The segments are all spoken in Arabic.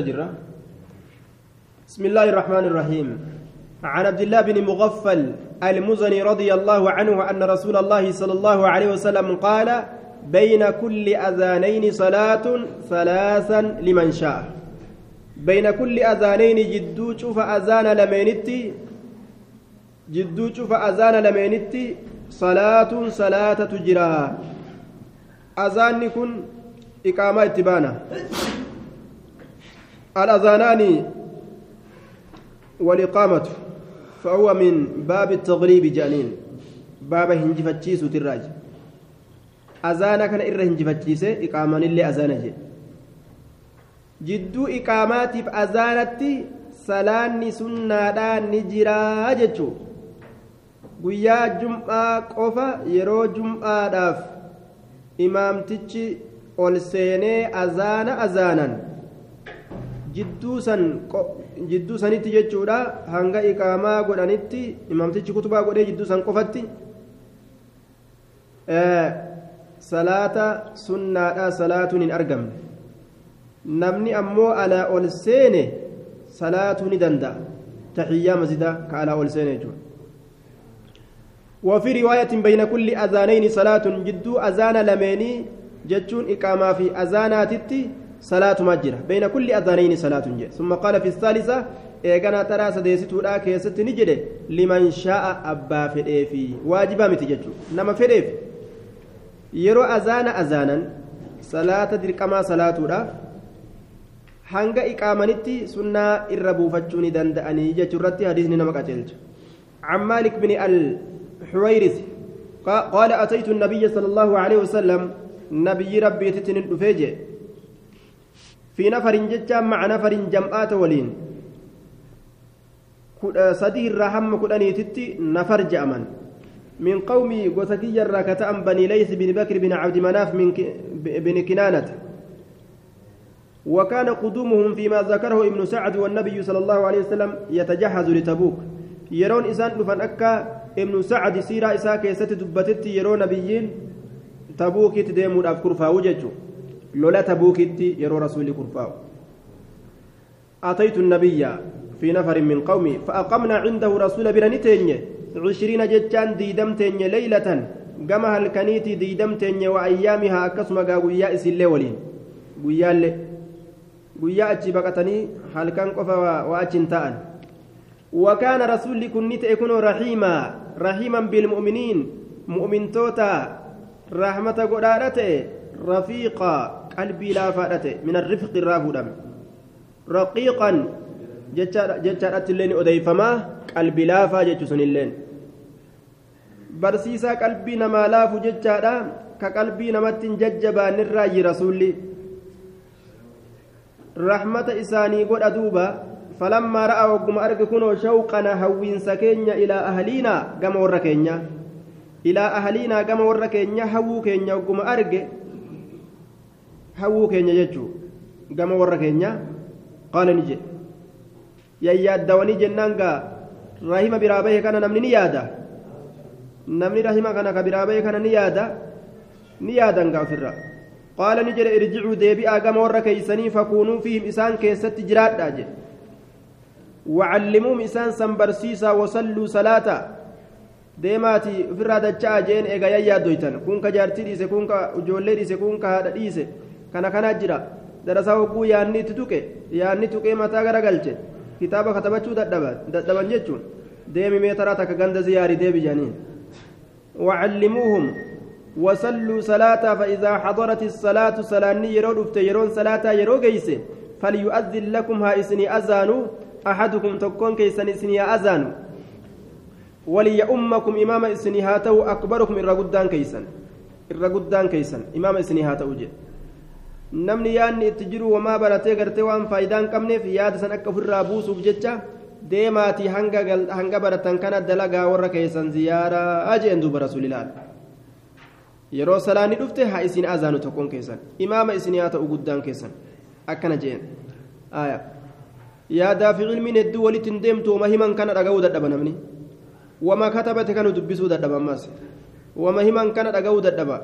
جرة بسم الله الرحمن الرحيم. عن عبد الله بن مغفل المزني رضي الله عنه أن رسول الله صلى الله عليه وسلم قال بين كل أذانين صلاة ثلاثا لمن شاء. بين كل أذانين جدو شوف أذان لمينتي. جدو شوف لمينتي. صلاة صلاة تجرى. أذان كن إقامة اتبانا الأذانان والإقامة فهو من باب التغليب جانين باب هنجفتشيس تراج أذانا كان إره هنجفتشيس إقامان اللي أذانا جي جدو إقاماتي في أذانتي salaanni sunnaadhaan ni jiraa jechuun guyyaa jum'aa qofa yeroo jum'aadhaaf imaamtichi ol seenee azaana azaanan jidduu sanitti jechuudha hanga iqaamaa godhanitti imaamtichi kutubaa godhee jidduu san qofatti salaata sunnaadha salaatuun hin argamne namni ammoo alaa ol seene salaatuu ni danda'a taxiyyaa masjidaa ka alaa ol seene jechuudha وفي رواية بين كل أذانين صلاة جدو أذان لميني جتشون إقامة في أذاناتي صلاة مجرة بين كل أذانين صلاة جي. ثم قال في الثالثة إيقنا ترى سديستو لا كيست نجد لمن شاء أبا فديفي. واجبا متججو نما فديف. يرو أذان أذانا. صلاة دركما صلاة لا hanga iqaamanitti sunnaa irra buufachuu ni danda'anii jechuurratti hadiisni nama qaceelcha عن مالك بن الحويرث. قال أتيت النبي صلى الله عليه وسلم. نبي ربي تتن الدفيجه في نفر ججا مع نفر جمعات ولين. سدي الرحم كدني تتي نفر جأمن من قومي قوسكي الراكة بني ليث بن بكر بن عبد مناف من بن كنانة. وكان قدومهم فيما ذكره ابن سعد والنبي صلى الله عليه وسلم يتجهز لتبوك. يرون إسان دفن أكا ابن سعد سيرا إسا كيست دبتت يرون نبيين تبوك تديمون أفكر فاوججو. لولا تبوكتي يرو رسول كرفاو. أتيت النبي في نفر من قومي فأقمنا عنده رسول برنتين عشرين جتان ديدمتين ليلة. قمها الكنيتي ديدمتين وأيامها كسما قويا إسلي ولين. قويا اللي قويا أتشي بقتني هل كان قفا وأتشن تأن. وكان رسول كنت يكون رحيما. رحيما بالمؤمنين. مؤمن توتا. رحمة قرارته رفيقا min arrifqi irraa fuudhame raqiiqan jechaadhatti illee ni odeeyfamaa qalbii laafaa jechu sun illeen barsiisaa qalbii namaa laafu jechaadha ka qalbii namatti hin jajjabaanirraa yi rasuulli rahmata isaanii godha duuba falammaa ra'a wagguma arge kunoo shawqana hawwiinsa keenya ilaa ahliinaa gama warra keenya ilaa ahliinaa gama warra keenya hawwuu keenya wagguma arge hawwuu keenya jechuu gama warra keenya qaala ni jedhe yayyaaddawanii jennaan gaa rahima biraa bahe kana namni ni yaada namni rahima kana ka biraa bahe kana ni yaada ni yaadan gaa ofirra qaala ni jedhe irjicuu deebi'aa gama warra keeysanii fakuunuu fiihim isaan keessatti jiraadhaa jedhe وعلموهم إسان سنبرسيسا وصلوا صلاة deemaati ofirraa dacha'aa jeen eega yayyaa doytan kun ka jaartii dhiise kun ka ijoollee dhiise kun ka haadha dhiise kana kanaa jira. Darasaa hogguu yaanni itti tuqe yaanni tuqee mataa garagalche kitaaba katabachuu dadhaban jechuun. Deemi meetaraa takka ganda ziyaarii deebi janiin وعلموهم وصلوا صلاة فإذا حضرت الصلاة صلاني يرون يرون صلاة يرو جيسه فليؤذن لكم ها إسني أذان أحدكم تكون كيسن إسني أذان وليؤمكم إمام إسني هاتو أكبركم إرقدان كيسن إرقدان كيسن إمام إسني هاتو جي namni yaadni itti jiru wamaa baratee gartee waan faayidaan qabneef yaada san akka ofirraa buusuuf jecha deemaatii hanga baratan kana dalagaa warra keessan ziyaaraa jeen duuba rasuulilaal yeroo salaanni dhufte haa isin azaanu tokkoon keessan imaama isin haa ta'u guddaan keessan akkana jeen yaadaa fi ilmiin hedduu walitti hin deemtu wama himan kana dhaga'uu dadhaba namni wama katabate kanu dubbisuu dadhaba ammas wama himan kana dhaga'uu dadhaba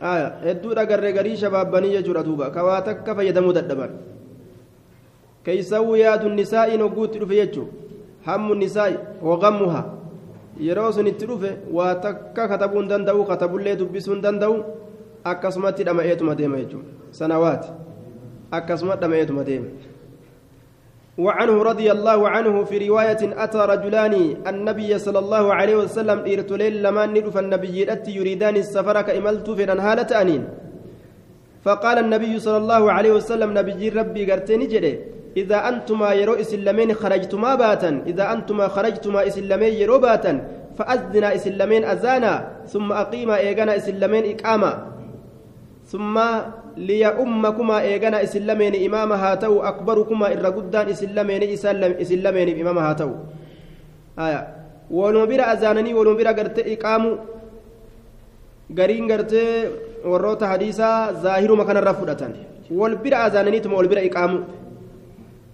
hedduu dhagarree garii shabaabbanii jechuudha duuba ka waa takka fayyadamuu dadhaban keeysawuu yaadu nisaa'iin hogguutti dhufe jechuu hammu nisaa'i waqammuha yeroo sun itti dhufe waa takka katabuu hin danda'u katabullee dubbisuu hin danda'u akkasumatti dhama'eetuma deema jechuudha sanawaati akkasuma dhama'eetuma deema. وعنه رضي الله عنه في رواية أتى رجلان النبي صلى الله عليه وسلم إرتلين لما ندف النبي يريدان السفر كإملت في هالة أنين. فقال النبي صلى الله عليه وسلم نبي ربي قرتني جري إذا أنتما يرو إسلامين خرجتما باتا إذا أنتما خرجتما إسلامين يرو باتا فأذنا إسلامين أذانا ثم أقيما إيغانا إسلامين إقاما. ثم ليؤمكما إيغانا إسلامين إماما هاتو أكبركما إرى قدان إسلامين إسلامين إماما هاتو آية waluma bira gartee iqaamu gariin gartee warroota hadiisaa zaahiruma kanarra fudhatan wal bira azaananiituma wal bira iqaamu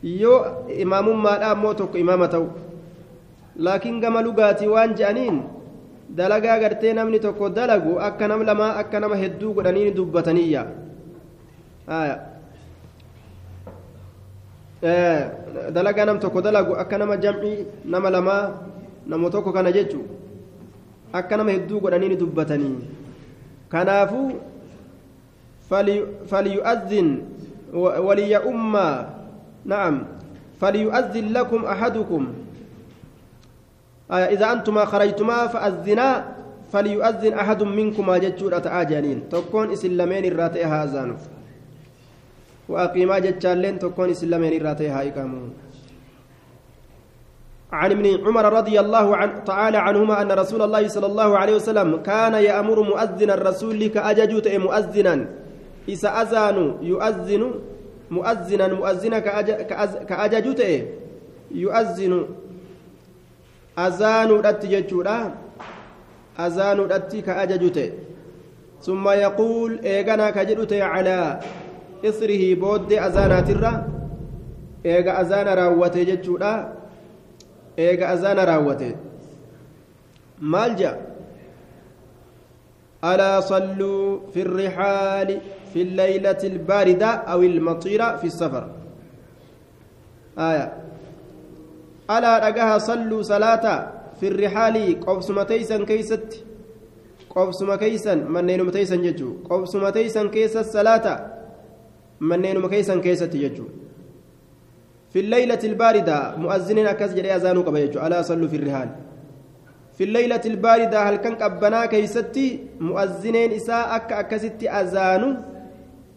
yoo imaamummaadha ammoo tokko imaama ta'u laakiin gama lugaatii waan je'aniin dalagaa gartee namni tokko dalagu akka nama lamaa akka nama hedduu godhanii dubbataniyya dalagaa nam tokko dalagu akka nama jam'ii nama lamaa nama tokko kana jechu akka nama hedduu godhanii dubbatanii kanaafuu falyu'azzin waliya'ummaa نعم فليؤذن لكم أحدكم آه إذا أنتما خرجتما فأذنا فليؤذن أحد منكما جتشورة آجانين. تكون إسلامين الراتي هازانف وأقيما جتشالين تكون إسلامين الراتي هايكامون عن ابن عمر رضي الله عن تعالى عنهما أن رسول الله صلى الله عليه وسلم كان يأمر مؤذن الرسول كأججوت مؤذنا. إذا أذان يؤذن مؤذنا مؤذنا كأجج تئ يؤذن أذان رت ججورا أذان رت كأجج تئ ثم يقول إيغانا كجدت على إثره بود أذانات الرا إيغا أذان راوته ججورا إيغا أذان راوته مالجأ ألا صلوا في الرحال في الليلة الباردة أو المطيرة في السفر آية ألا رجها صلوا صلاة في الرحال. قبسمتيسا كيست. قبسم كيسا منين متيسا ججو. قبسمتيسا كيس الصلاة منين مكيسا كيست ججو. في الليلة الباردة. مؤذنين أكس جري أذانو كبيجو ألا صلوا في الرحال. في الليلة الباردة. هل كان قبنا كيستي مؤذنين إساء أكا أكستي أذانو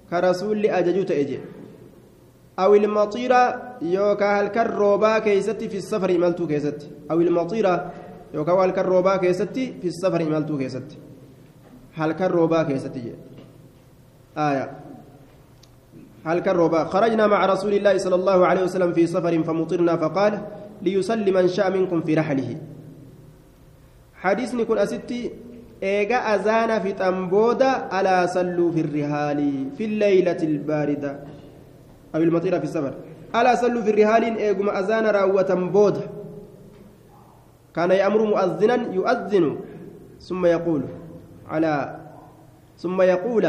كرسول أججوت إجي أو المطيرة يوكا هل كان روبا كيستي في السفر إمالتو كيستي. أو المطيرة يوكا هل كان روبا كيستي في السفر إمالتو كيستي. هل كان روبا كيستي. آية. هل كان روبا. خرجنا مع رسول الله صلى الله عليه وسلم في سفر فمطرنا فقال ليسلم من شاء منكم في رحله. حديثني كن أستي. إيجا أذان في تنبودا ألا صلوا في الرهال في الليلة الباردة. أو المطيرة في السفر. ألا صلوا في الرهال إيجما أذان راوة بودا كان يأمر مؤذنا يؤذن. ثم يقول على ثم يقول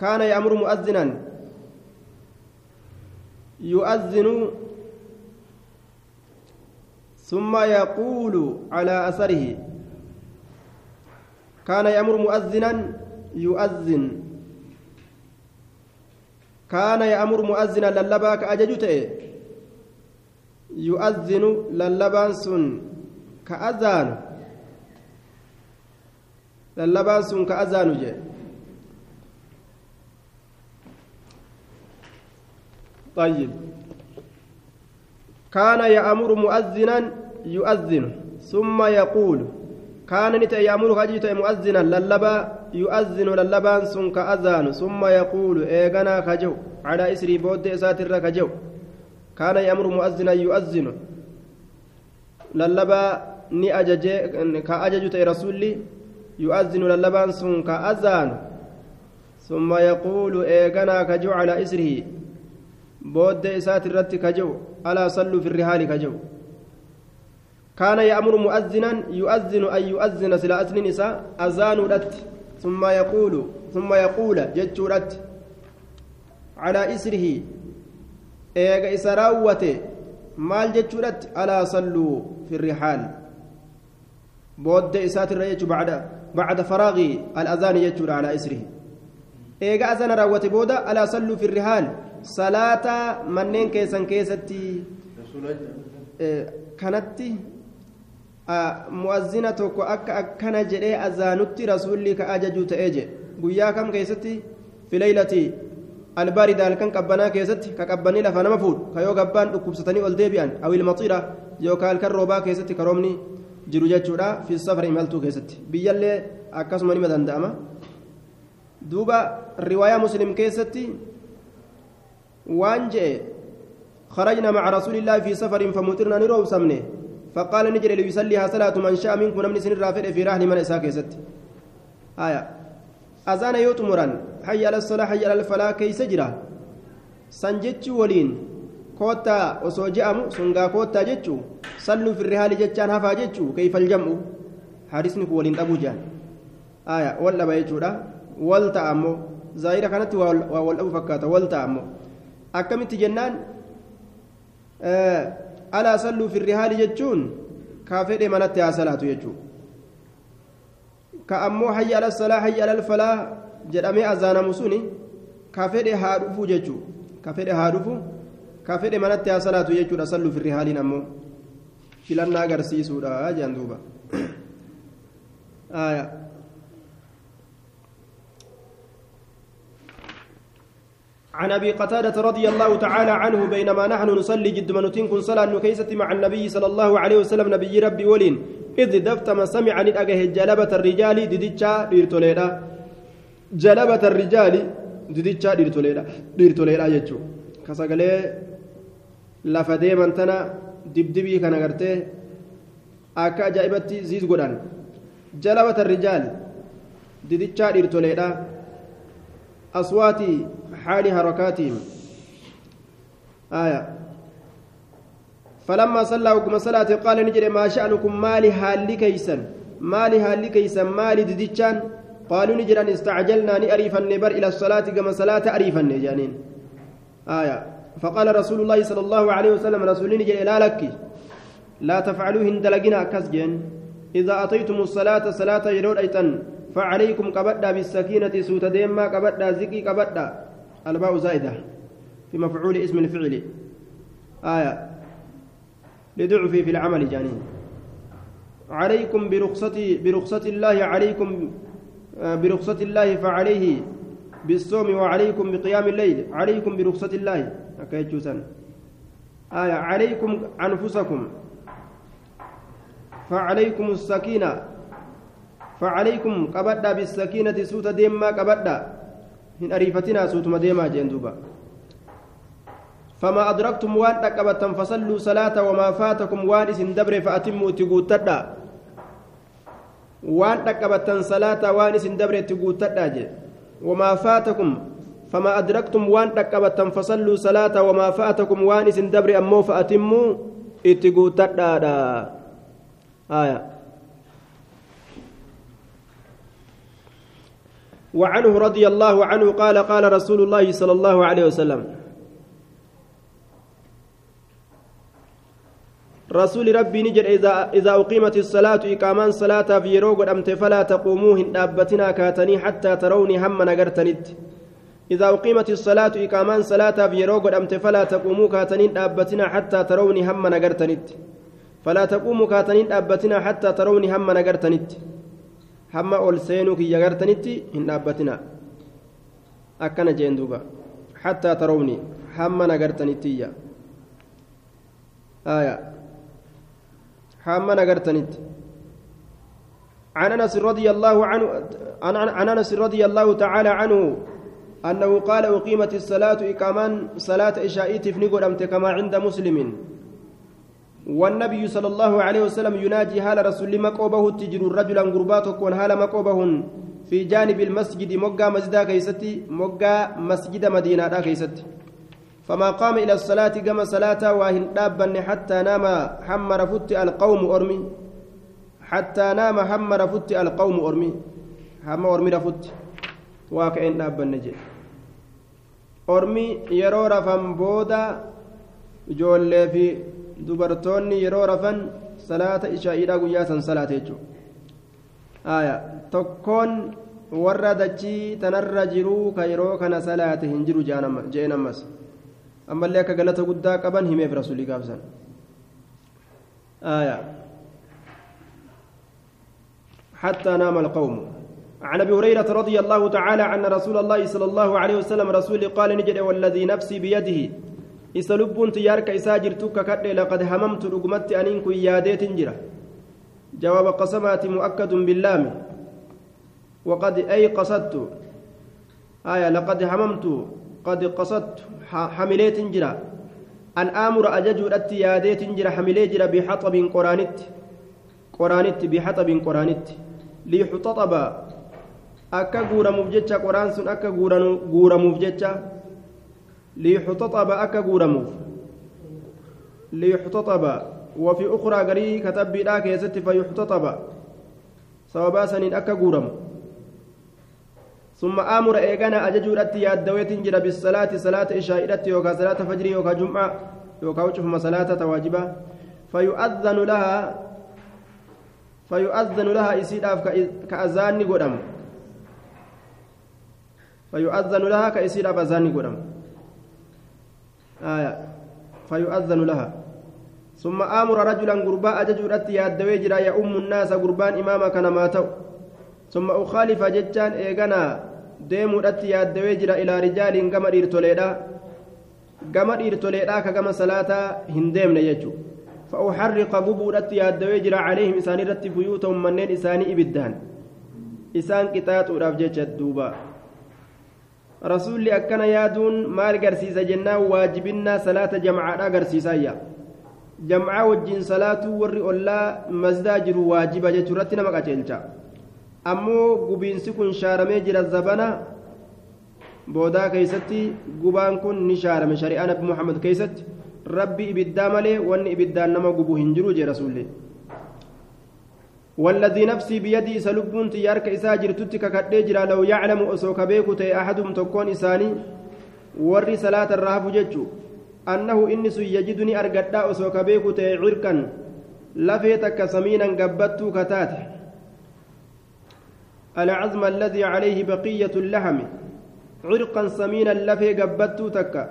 كان يأمر مؤذنا يؤذن. ثم يقول على أثره كان يأمر مؤذنا يؤذن. كان يأمر مؤذنا للبا كأججته يؤذن للبان سن كأذان. للبان سن كأذان جي طيب. كان يأمر مؤذنا يؤذن ثم يقول كان نتا يأمر خجيت مؤذنا للبا يؤذن للبان سن كأذان ثم يقول إيغنا خجو على إسري بود ساتر خجو كان يأمر مؤذنا يؤذن للبا yu'azzinu lallabaan sun ka azaanu summa yaquulu eeganaa ka ji'u calaa isrihi booddee isaati irratti ka ji'u alaa salluu fi rihaali ka ji'u كان يأمر مؤذنا يؤذن أن يؤذن سلا أسن نساء أذان رت ثم يقول ثم يقول جتشورت على إسره isa raawwate maal jechuudhatti alaa salluu fi rihaal booddee isaatirra jechuu bacda bacda faraaqii al-azaani jechuudha alaa isrihi eega azana raawwate booda alaa salluu fi rihaal salaata manneen keessan keessatti kanatti mu'azzina tokko akka akkana jedhee azaanutti rasuulli ka ajajuu ta'ee je guyyaa kam keessatti fileeylati albaarida halkan qabbanaa keessatti ka qabbanii lafa nama fuudhu ka yoo gabbaan dhukkubsatanii ol deebi'an awil maxiira yookaan halkan roobaa keessatti karoomni jiru jechuudha fi imaltuu keessatti biyyallee akkasuma nima danda'ama duuba riwaayaa muslim keessatti waan je'e خرجنا مع رسول الله في سفر فمطرنا نروب فقال نجري ليصليها صلاة من شاء منكم من سن الرافع في رهن من إساك ست آية أذان يوتمرا حي على الصلاة حي على الفلاح كي سجرا سنجتش ولين كوتا osoo je'amu sungaa koottaa jechuu salluu fi rihaali jechaan hafaa jechuu kayfa aljam'u hadisni kun waliin dhabuu jedhan aya wal dhaba jechuudha wal ta'a ammoo zaahira kanatti waa wal dhabu alaa salluu fi rihaali jechuun kaa fedhe manatti haa salaatu jechuu ka ammoo hayya ala salaa hayya ala falaa jedhamee azaanamu suni ka fedhe haa dhufu jechuu ka fedhe haa dhufu ka fedhe manatti haa salaatu jechuudha salluu fi rihaaliin ammoo filannaa agarsiisuudha jedhan duuba عن أبي قتادة رضي الله تعالى عنه بينما نحن نصلي جد منوتين كن صلاة نكيسة مع النبي صلى الله عليه وسلم نبي ربي ولين. إذ دفتما سمع ندأجه جلبة الرجال ديدتشا ديرتوليدا. جلبة الرجال ديدتشا ديرتوليدا. ديرتوليدا يجو. كسغلي lafa deeman tana dibdibii kana gartee akka ajaa'ibatti ziis godhan jalabata rijaal didichaa dhiirtoleedha aswaati حال حركاتهم. آية. فلما صلى وكما صلاة قال نجري ما شأنكم مالي هالي كيسا مالي هالي كيسا مالي دديتشان. قالوا نجرا استعجلنا نأريفا نبر إلى الصلاة كما صلاة أريفا جانين آية. فقال رسول الله صلى الله عليه وسلم رسول نجري لا لك. لا تفعلوا هندلقنا كسجن إذا أتيتم الصلاة صلاة يرون أيتن فعليكم كبدأ بالسكينة سوت ديما كبدأ زكي كبدأ. الباء زائدة في مفعول اسم الفعل. آية. لضعف في العمل جانين. عليكم برخصة برخصة الله عليكم برخصة الله فعليه بالصوم وعليكم بقيام الليل. عليكم برخصة الله. أكيد آية. عليكم أنفسكم. فعليكم السكينة. فعليكم قبدا بالسكينة سوت ديما قبدا hin ariifatinaa suutuma deemaa jeen duuba. فما أدركتم وان تقبتم فصلوا صلاة وما فاتكم وان اسم دبر فأتموا تقوتدا وان تقبتم صلاة وان اسم دبر تقوتدا وما فاتكم فما أدركتم وان تقبتم فصلوا صلاة وما فاتكم وان اسم دبر أمو فأتموا تقوتدا آية وعنه رضي الله عنه قال قال رسول الله صلى الله عليه وسلم. رسول ربي نجر إذا إذا أقيمت الصلاة إقامان صلاة في يروق أمت فلا تقوموا هندابتنا كاتني حتى تروني هم نجرتنت إذا أقيمت الصلاة إقامان صلاة في يروق أمت فلا تقوموا كاتني دابتنا حتى تروني هم نجرتنت فلا تقوموا كاتني دابتنا حتى تروني هم نجرتنت hamma ol seenuu kiyya gartanitti hin dhaabbatina akkana jeen duuba hattaa tarawni hamma nagartanittiyya aya hamma nagartanitti عن انس رضي الله عنه عن انس رضي الله تعالى عنه انه قال اقيمت الصلاه اقامان صلاه عشاء تفنقل كما عند مسلم والنبي صلى الله عليه وسلم يناجي هال رسول مقوبه تجر رجلا قرباتك هال مقوبه في جانب المسجد مقا مسجد كيستي مقا مسجد مدينة كيستي. فما قام إلى الصلاة كما صلاة واهن دابا حتى نام حمر فت القوم أرمي. حتى نام حمر فت القوم أرمي. حمر أرمي رفت واكئن دابا نجي. أرمي يرو رفن بودا ijoollee fi dubartoonni yeroo rafan salaata ishaa'iidhaa guyyaa san salaate jechuudha tokkoon warra dachii tanarra jiruu ka yeroo kana salaate hin jiru jeen ammas ammallee akka galata guddaa qaban himeef rasuulii gaafsan حتى نام القوم عن ابي هريره رضي الله تعالى عن رسول الله صلى الله عليه وسلم رسول قال نجد والذي نفسي بيده isa lubbuun xiyyaarka isaa jirtu kakadhe laqad hamamtu dhugumatti aniin kun yaadeetin jira jawaaba qasamaati mu'akkadun billaami waqad ay qasadtu aya laqad hamamtu qad qasadtu hamileetin jira an aamura ajajuudhatti yaadeetin jira hamilee jira bixaxabin qoraanitti qoraanitti bixaxabin qoraanitti liyuxaxaba akka guuramuuf jecha qoraan sun akka guuramuuf jecha ليحتطب أكا غورموف ليحتطب. وفي أخرى غري كتب لا كيست فيحتطب. سوابا سنين أكا غورم ثم آمر إيغانا أججور أتي يادويت جرى بالصلاة صلاة إشاء يوكا صلاة فجر يوكا جمعة يوكا وجهما صلاة تواجبة فيؤذن لها فيؤذن لها إسيداف كأذان قدم. فيؤذن لها كإسيداف أذان قدم. آية. فيؤذن لها. ثم آمر رجلا قرباء أججرت يادوي جرا يا أم الناس قربان إماما كان ماتوا ثم أخالف ججان إيغانا ديمو رت يادوي جرا إلى رجال كما إرتوليدا. كما إرتوليدا كما صلاة هندم نيجو فأحرق قبو رت يادوي جرا عليهم إساني رت بيوتهم منين إساني إبدان. إسان كتات ورافجة الدوبا rasuulli akkana yaaduun maal garsiisa jennaan waajibinnaa salaata jamcaadha garsiisayya jamcaa wajjiin salaatuu warri ollaa masdaa jiru waajiba jechuu irratti nama qaceelcha ammoo gubiinsi kun shaaramee jira zabana boodaa keeysatti gubaan kun ni shaarame shari'aa nabi muhammad keeysatti rabbi ibiddaa malee wanni ibiddaan nama gubu hin jiru jee rasuulli والذي نفسي بيدي سلبون تيارك إسا جرتت ككدي لو يعلم أسوك بيكو تي أحدهم تكون إساني وري صلاة الرهب ججو. أنه إنس يجدني أرقدا أسوك بيكو تي عركا لفيتك سمينا قبت كتات العزم الذي عليه بقية اللحم. عرقا سمينا لفي قبت تكا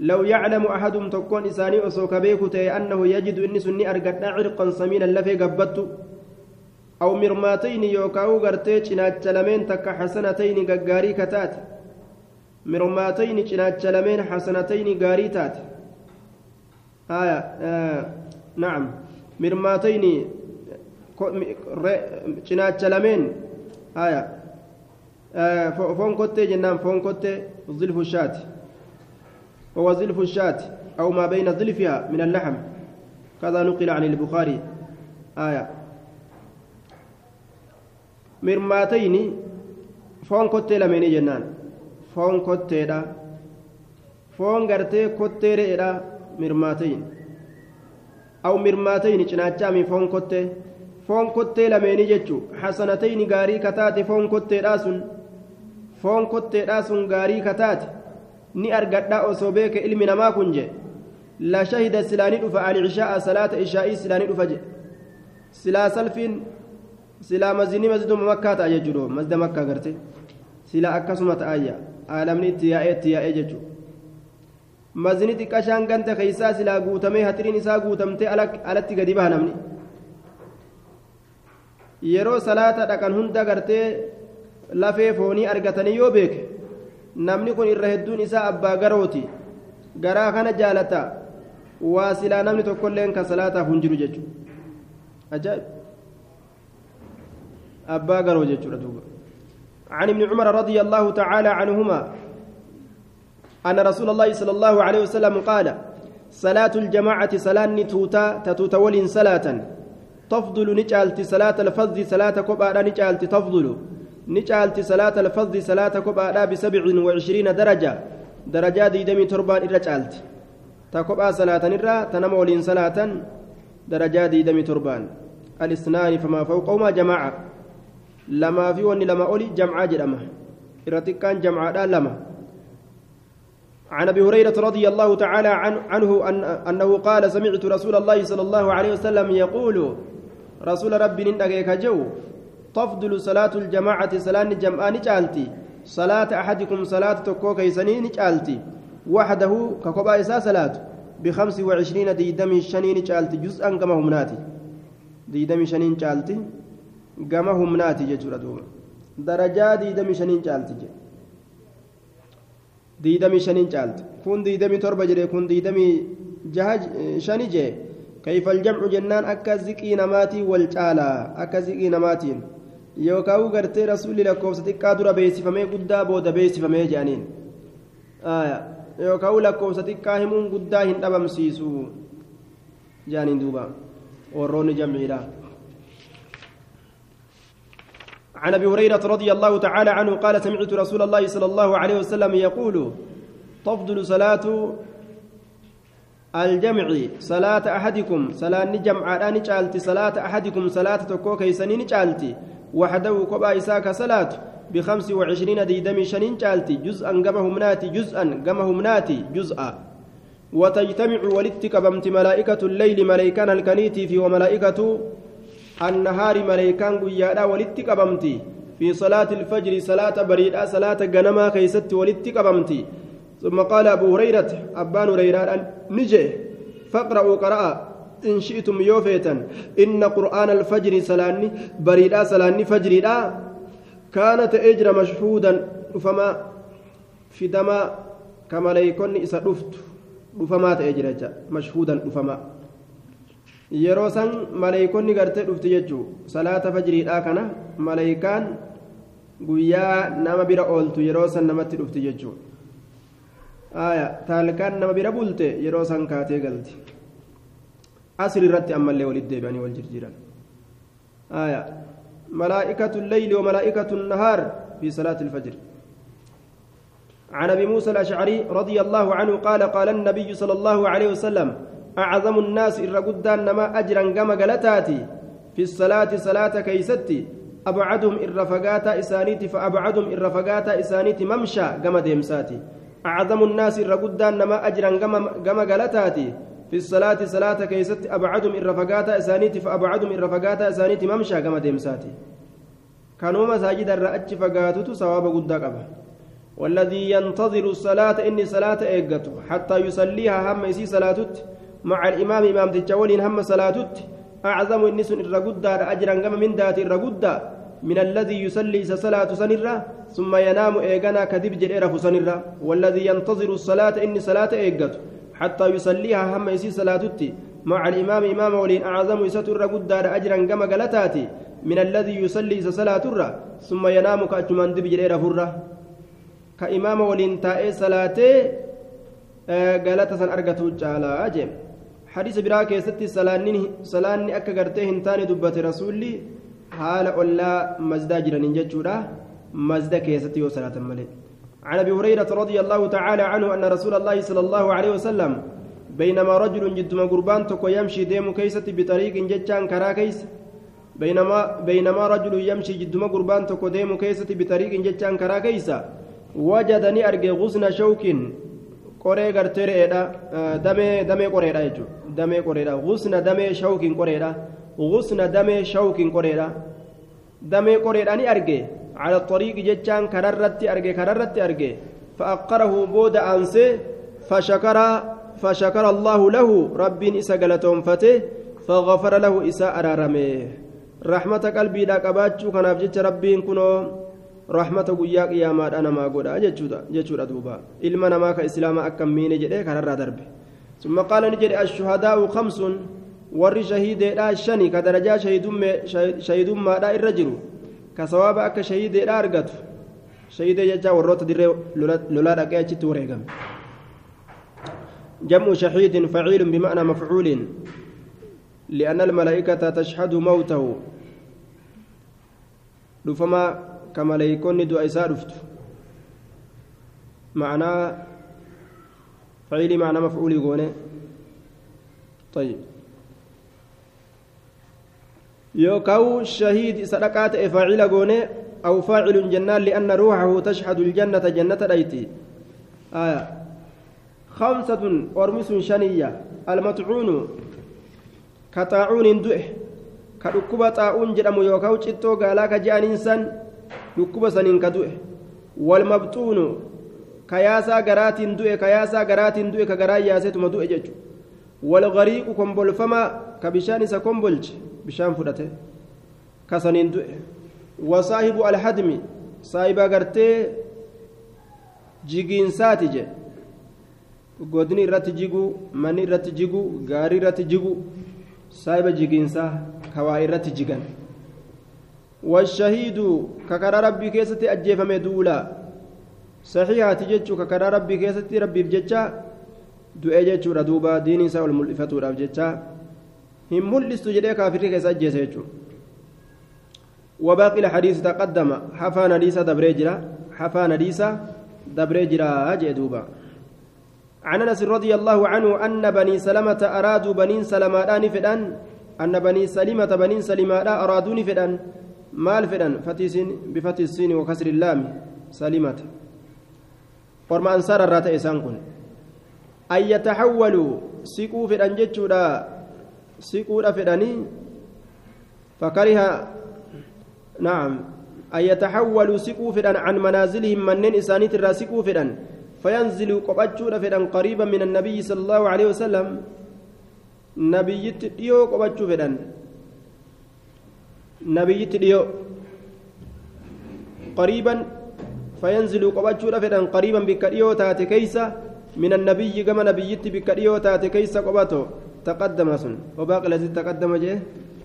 لو يعلم أحدهم تكون إساني أسوك بيكو تي أنه يجد إنس أرقدا عرقا سمينا لفي قبت أو مرماتين يوكاو غرتي cinaacha lameen takka حسنتين gaggaarii kataate mirmaatayni cinaacha lameen حسنتين gaarii taate آية آه نعم. مرماتين cinaacha lameen آية آه فون كوتي جنان فون كوتي ظلف الشاة هو ظلف الشاة أو ما بين ظلفها من اللحم. كذا نقل عن البخاري. آية mirmaatayni foon kottee lameenii jennaan foon kotteedha foon gartee kottee re'eedha mirmaatayin aw mirmaatayni cinaachaami foon kottee foon kottee lameenii jechuu hasanatayni gaarii kataate foon kotteedhaa sun foon kotteedhaa sun gaarii kataate ni argadhaa osoo beeke ilmi namaa kun je la shahida silaanii dhufa alcisha'a salaata ishaa'ii silaanii dhufa je silaa salfiin silaa mazinii masjiduma makkaa ta'a jechuudha masjida makkaa garte. Silaa akkasuma ta'ayya. Aalamni itti yaa'ee itti yaa'ee jechuudha mazinii xiqqashaan ganda keessaa silaa guutamee hatiriin isaa guutamtee alatti gadi baha namni. Yeroo salaata dhaqan hunda gartee lafee foonii argatanii yoo beeke namni kun irra hedduun isaa abbaa garooti. Garaa kana jaalata. Waa silaa namni tokkolleen kan salaataaf hin jiru jechuudha ajaa'ib أبا قرو جتشورة عن ابن عمر رضي الله تعالى عنهما أن رسول الله صلى الله عليه وسلم قال صلاة الجماعة صلاة توتا تتوتا ولين صلاة. تفضل نجالت صلاة الفضل صلاة كبارا نجالت تفضل. نجالت صلاة الفضل صلاة كبارا بسبع وعشرين درجة. درجات دمي تربان إرى جالت. تكبا صلاة نرى تنم ولين صلاة. درجات دمي تربان. الاثنان فما فوقهما جماعة. Lamaa fi wanni lama oli jamcaa jedhama. Irra xiqqaan jamcaadhaan lama. عن ابي هريره رضي الله تعالى عنه أن انه قال سمعت رسول الله صلى الله عليه وسلم يقول رسول ربي نندقيك جو تفضل صلاة الجماعة صلاة جمعان جالتي صلاة أحدكم صلاة تكو كيسنين جالتي وحده ككوبا إسا صلاة بخمس وعشرين ديدم شنين جالتي جزءا كما همناتي ديدم شنين جالتي كما همناتي ججورة دوما درجة ديدم شنين جالتي جي. diidamii shaniin caalti. Kun diidamii torba jedhe kun diidamii jaha shani jee. كيف الجمع جنان أكا زكي نماتي والجالا أكا زكي نماتين يوكاو غرتي رسول لكوف ستيكا درا بيسي فمي قدا بودا بيسي فمي جانين آية يوكاو لكوف ستيكا همون قدا هن أبم سيسو جانين دوبا وروني جمعيلا عن أبي هريرة رضي الله تعالى عنه قال سمعت رسول الله صلى الله عليه وسلم يقول تفضل صلاة الجمع صلاة أحدكم صلاة جمع أني جالتي صلاة أحدكم صلاة تكو كيسنين جالتي وحده كبا إساك صلاة بخمس وعشرين ديدمي شنين جالتي جزءا قمه مناتي جزءا قمه مناتي جزءا. وتجتمع ولتك بمت ملائكة الليل ملائكان الكنيتي في وملائكة النهار ملائكان قيادا ولتك بمتي في صلاة الفجر صلاة بريدة صلاة قنما كيست ولتك بمتي ثم قال أبو هريرة أبان هريرة نجي فاقرأوا قراء إن شئتم يوفيتا إن قرآن الفجر سلاني بريدا سلاني فجردا كانت أجر مشهودا فما في دما كما ليكون إسا دفت. دفما تأجر مشهودا دفما yeroo san maleeykonni gartee dhufti jechuu salaata fajriidhaa kana maleeykaan guyyaa nama bira ooltu yeroo san namatti dhufti jechuu taalkaan nama bira bulte yeroo san kaatee galti asri irratti ammallee walit deebi'anii wal jirjiiran aya ملائكة الليل وملائكة النهار في صلاة الفجر عن ابي موسى الاشعري رضي الله عنه قال قال النبي صلى الله عليه وسلم أعظم الناس الرقدان نما أجرا كما قالتاتي في الصلاة صلاة كيستي أبعدهم الرفقات إسانيتي فأبعدهم الرفقات إسانيتي ممشى كما ديمساتي. أعظم الناس الرقدان نما أجرا كما قالتاتي في الصلاة صلاة كيست أبعدهم الرفقات أسانيتي فأبعدهم الرفقات أسانيتي ممشى كما ديمساتي. كانوا مساجد الرأج فقاتت سواب قد قبه والذي ينتظر الصلاة إني صلاة إيقته حتى يصليها هم يسي صلاتت مع الإمام إمام تجولين هم صلاتت. أعظم النس الرقدة أجرا كما من ذات الرقدة من الذي يصلي صلاة سنرة ثم ينام إيغانا كذب جريرة سنرة. والذي ينتظر الصلاة إني صلاة إيغت. حتى يصليها هم يسي صلاتتي مع الإمام إمام ولين أعظم يستر قدار أجرا كما قالتاتي. من الذي يصلي صلاة الرة ثم ينام كأجمان دب جريرة فرة. كإمام ولين تائي صلاة قالت سن أرقته جالا أجيب حديث براك يستي سلاني أكا قرتي هنتاني دبت رسولي ollaa mazdaa jiraniin jechuudha mazda keessatti yoo salaatan malee عن أبي هريرة رضي الله تعالى عنه أن رسول الله صلى الله عليه وسلم بينما رجل جدما قربان تكو يمشي ديم كيسة بطريق جتان كرا كيس. بينما بينما رجل يمشي جدما قربان تكو ديم كيسة بطريق جتان كرا كيسة وجدني ارجع غصن شوك qoree gartee re'eedha damee damee damee qoreedha. Gusna damee shawkiin qoreedha. Gusna damee shawkiin qoreedha. Damee qoreedha ni arge. على الطريق جتان كررت أرجع كررت أرجع فأقره بود أنسه فشكر فشكر الله له رب إسا قلتهم فته فغفر له إسا أرارمه رحمة قلبي دا قباتشو كان أفجت ربي كنو رحمة قياك يا ماد أنا ما قول أجتشودا جتشودا دوبا إلما نما كإسلام أكم ثم قال نجد الشهداء خمس ور شهيد لا شني كدرجة شهيدم شهيدم ما لا الرجل كثواب أك شهيد لا أرجت شهيد يجا وروت در لولا دقيقة توريغم جمع شهيد فعيل بمعنى مفعول لأن الملائكة تشهد موته. رفما كملائكون دعاء سارفت معنى فعيل معنى مفعول يقول طيب. يوكاو شهيد صدقات فاعل قونه أو فاعل جنان لأن روحه تشهد الجنة جنة ريتي آية. خمسة أرمس شنية. المطعون كطاعون دؤه كدكوبة طاعون جرم يوكاو تشتو قالا كجان إنسان دكوبة سنين كدؤه والمبطون كياسا غرات دؤه كياسا غرات دؤه كغرا ياستما دؤه ججو والغريق كمبل فما كبشان سكمبلج بشان فدته كسنين دؤه وصاحب الحدم صاحب غرتي jigiinsaati je godni irratti jigu manni irratti jigu gaarii irratti jigu saahiba jigiinsaa kawaa irratti jigan washahiidu kakaraa rabbii keessatti ajjeefame duula saxiihaati jechuu kakaraa rabbii keessatti rabbiif jecha du'ee jechuudha duuba diinii isaa ol mul'ifatuudhaaf jecha. Hin mul'istu jedhee kaafirri keessa ajjeese jechuudha. وباقي الحديث تقدم حفان حديث دبريجرا حفان حديث دبريجرا جدوبا عن انس رضي الله عنه ان بني سلمة ارادوا بنين سلمة فدان ان بني سلمة بنين سلمة ارادوني فدان مال فدان فتيسين بفتح السين وكسر اللام سلمة ورما انصار الرات اسان كن ان يتحولوا سيقوا فدان جتشودا سيقوا فداني فكره نعم أن يتحولوا سقوا فدان عن منازلهم منين إسانيت الرا سقوا فدان فينزلوا قبتشون فدان قريبا من النبي صلى الله عليه وسلم نبي ديو قبتشو فدان نبي ديو قريبا فينزلوا قبتشون فدان قريبا بك ديو تاتي كيسا من النبي كما نبيت بك ديو تاتي كيسا قبتو تقدم سن. وباقي الذي تقدم جه؟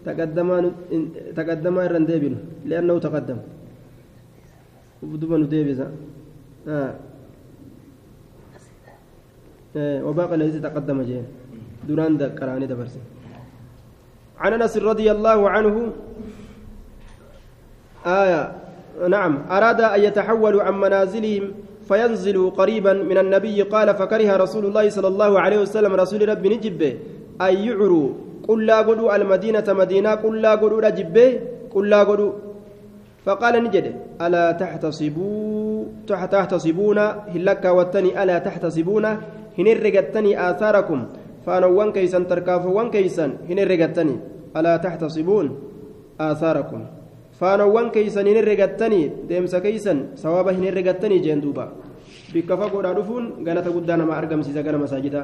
تقدم تقدم الرندبين لأنه تقدم. دوبا نديبسا آه. آه. وباقي الذي تقدم جين دوران قرآني دبرس عن أنس رضي الله عنه. آية. نعم. أراد أن يتحولوا عن منازلهم فينزلوا قريبا من النبي. قال فكره رسول الله صلى الله عليه وسلم رسول ربي نجب أن يعروا قل لا قدوا المدينة مدينة قل لا قدوا رجبه قل لا قدوا فقال نجد ألا تحتصبوا تحتصبون هلك وتني ألا تحتصبون هنرقتني آثاركم. فأنا وان كيسا تركاف وان كيسا هنرقتني. ألا تحتصبون آثاركم. فأنا وان كيسا هنرقتني ديمس كيسا سوابا هنرقتني جندوبا بكفا قد أعرفون قالت قدانا ما أرقم سيزا قال مساجدا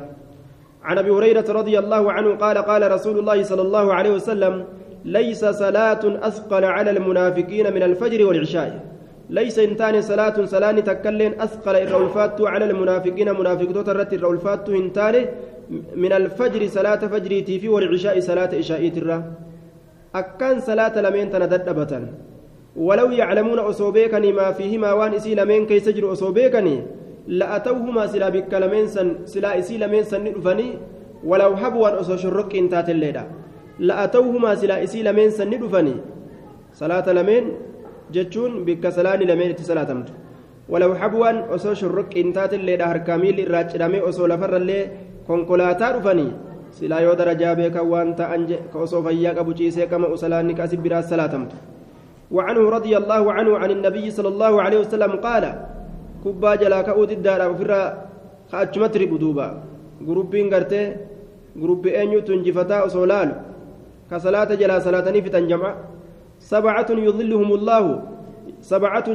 عن أبي هريرة رضي الله عنه قال قال رسول الله صلى الله عليه وسلم ليس صلاة أثقل على المنافقين من الفجر والعشاء ليس إنتان صلاة صلاة تكلين أثقل الرولفات على المنافقين منافق ترت الرولفات إنتان من الفجر صلاة فجريتي في والعشاء صلاة إشاء ترى أكان صلاة لمن تنددبة ولو يعلمون أصوبيكني ما فيهما وان إسي لمن كي سجر أصوبيكني لأتوهما سلا بك لمن سن سلا إسي لمن سن نفني ولو حبوا أصو شرق إنتات الليلة. لأتوهما سلا إسي لمن سن نفني صلاة لمن جتشون بك سلاني لمن اتسلاتمت ولو حبوا أصو شرق إنتات الليلة هركاميل الراج رمي أصو لفر اللي كونكولاتا رفني silaa yoo darajaa beekan waan ta'an ka osoo fayyaa qabu ciisee kama usalaanni kaasib biraa salaatamtu. وعنه رضي الله عنه عن النبي صلى الله عليه وسلم قال كبا جلا كأود الدار وفرا خاتمت ربدوبا جروبين قرتي جروب أنيو تنجفتا وصولال كصلاة جلا صلاة نفتن جمع سبعة يظلهم الله سبعة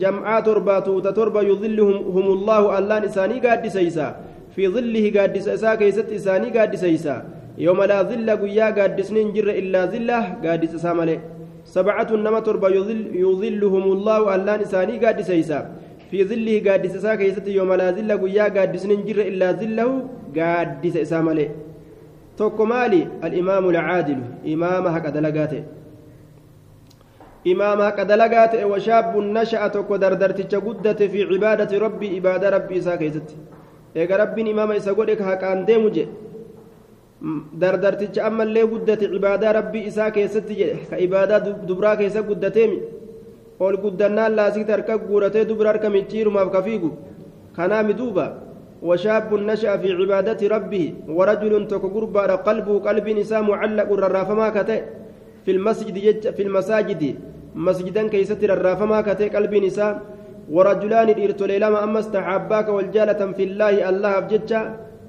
جمعات ترباتو تتربى يظلهم هم الله الله نساني قاد سيسا. في ظله قادس إسا كيست إساني قادس إسا يوم لا ظل قيا قادس ننجر إلا ظله قادس إسا ملي سبعة نما تربى يظل يظلهم الله ألان إساني قادس إسا في ظله قادس إسا كيست يوم لا ظل قيا قادس ننجر إلا ظله قادس إسا ملي توكو مالي الإمام العادل إمام هكا دلقاته. إمام هكا دلقاته وشاب نشأ توكو دردرتش قدت في عبادة ربي عبادة ربي إسا كيست. Eega rabbiin imaama isa godhe ka haqaan deemu jedhe dardarticha ammallee guddate cibaadaa rabbii isaa keessatti jedhe ka ibaadaa dubraa keessa guddateemi ol guddannaan laasikti harka guuratee dubra harka micciirumaaf ka fiigu kanaami duuba وشاب نشأ في عبادة ربه ورجل تك قربا قلبه قلب نساء معلق الرافما كته في المسجد في المساجد مسجدا كيست الرافما كته قلب نساء ورجلان إرتولي لما أما استحباك والجالة في الله الله أبجتش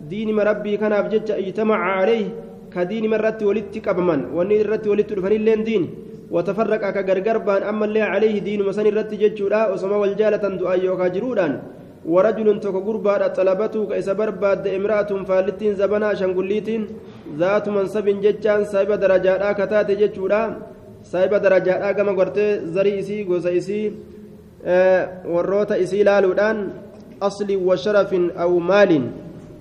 دين ربي كان أبجتش اجتمع عليه كدين مرت ولدت كبمن. وني رت ولدت فنلين دين. وتفرق أكا غرغر بان أما اللي عليه دين مسن رت جتشورا وسما والجالة دعاء يوكا جرودان ورجل توك غربا طلبته كيس برباد امرأة فالتين زبنا شنقليتين. ذات منصب جتشان سايب درجات كتات جتشورا سايب درجات كما قرت زري إسي غوسا إسي warroota isii laaluudhaan asli wa sharafin aw maalin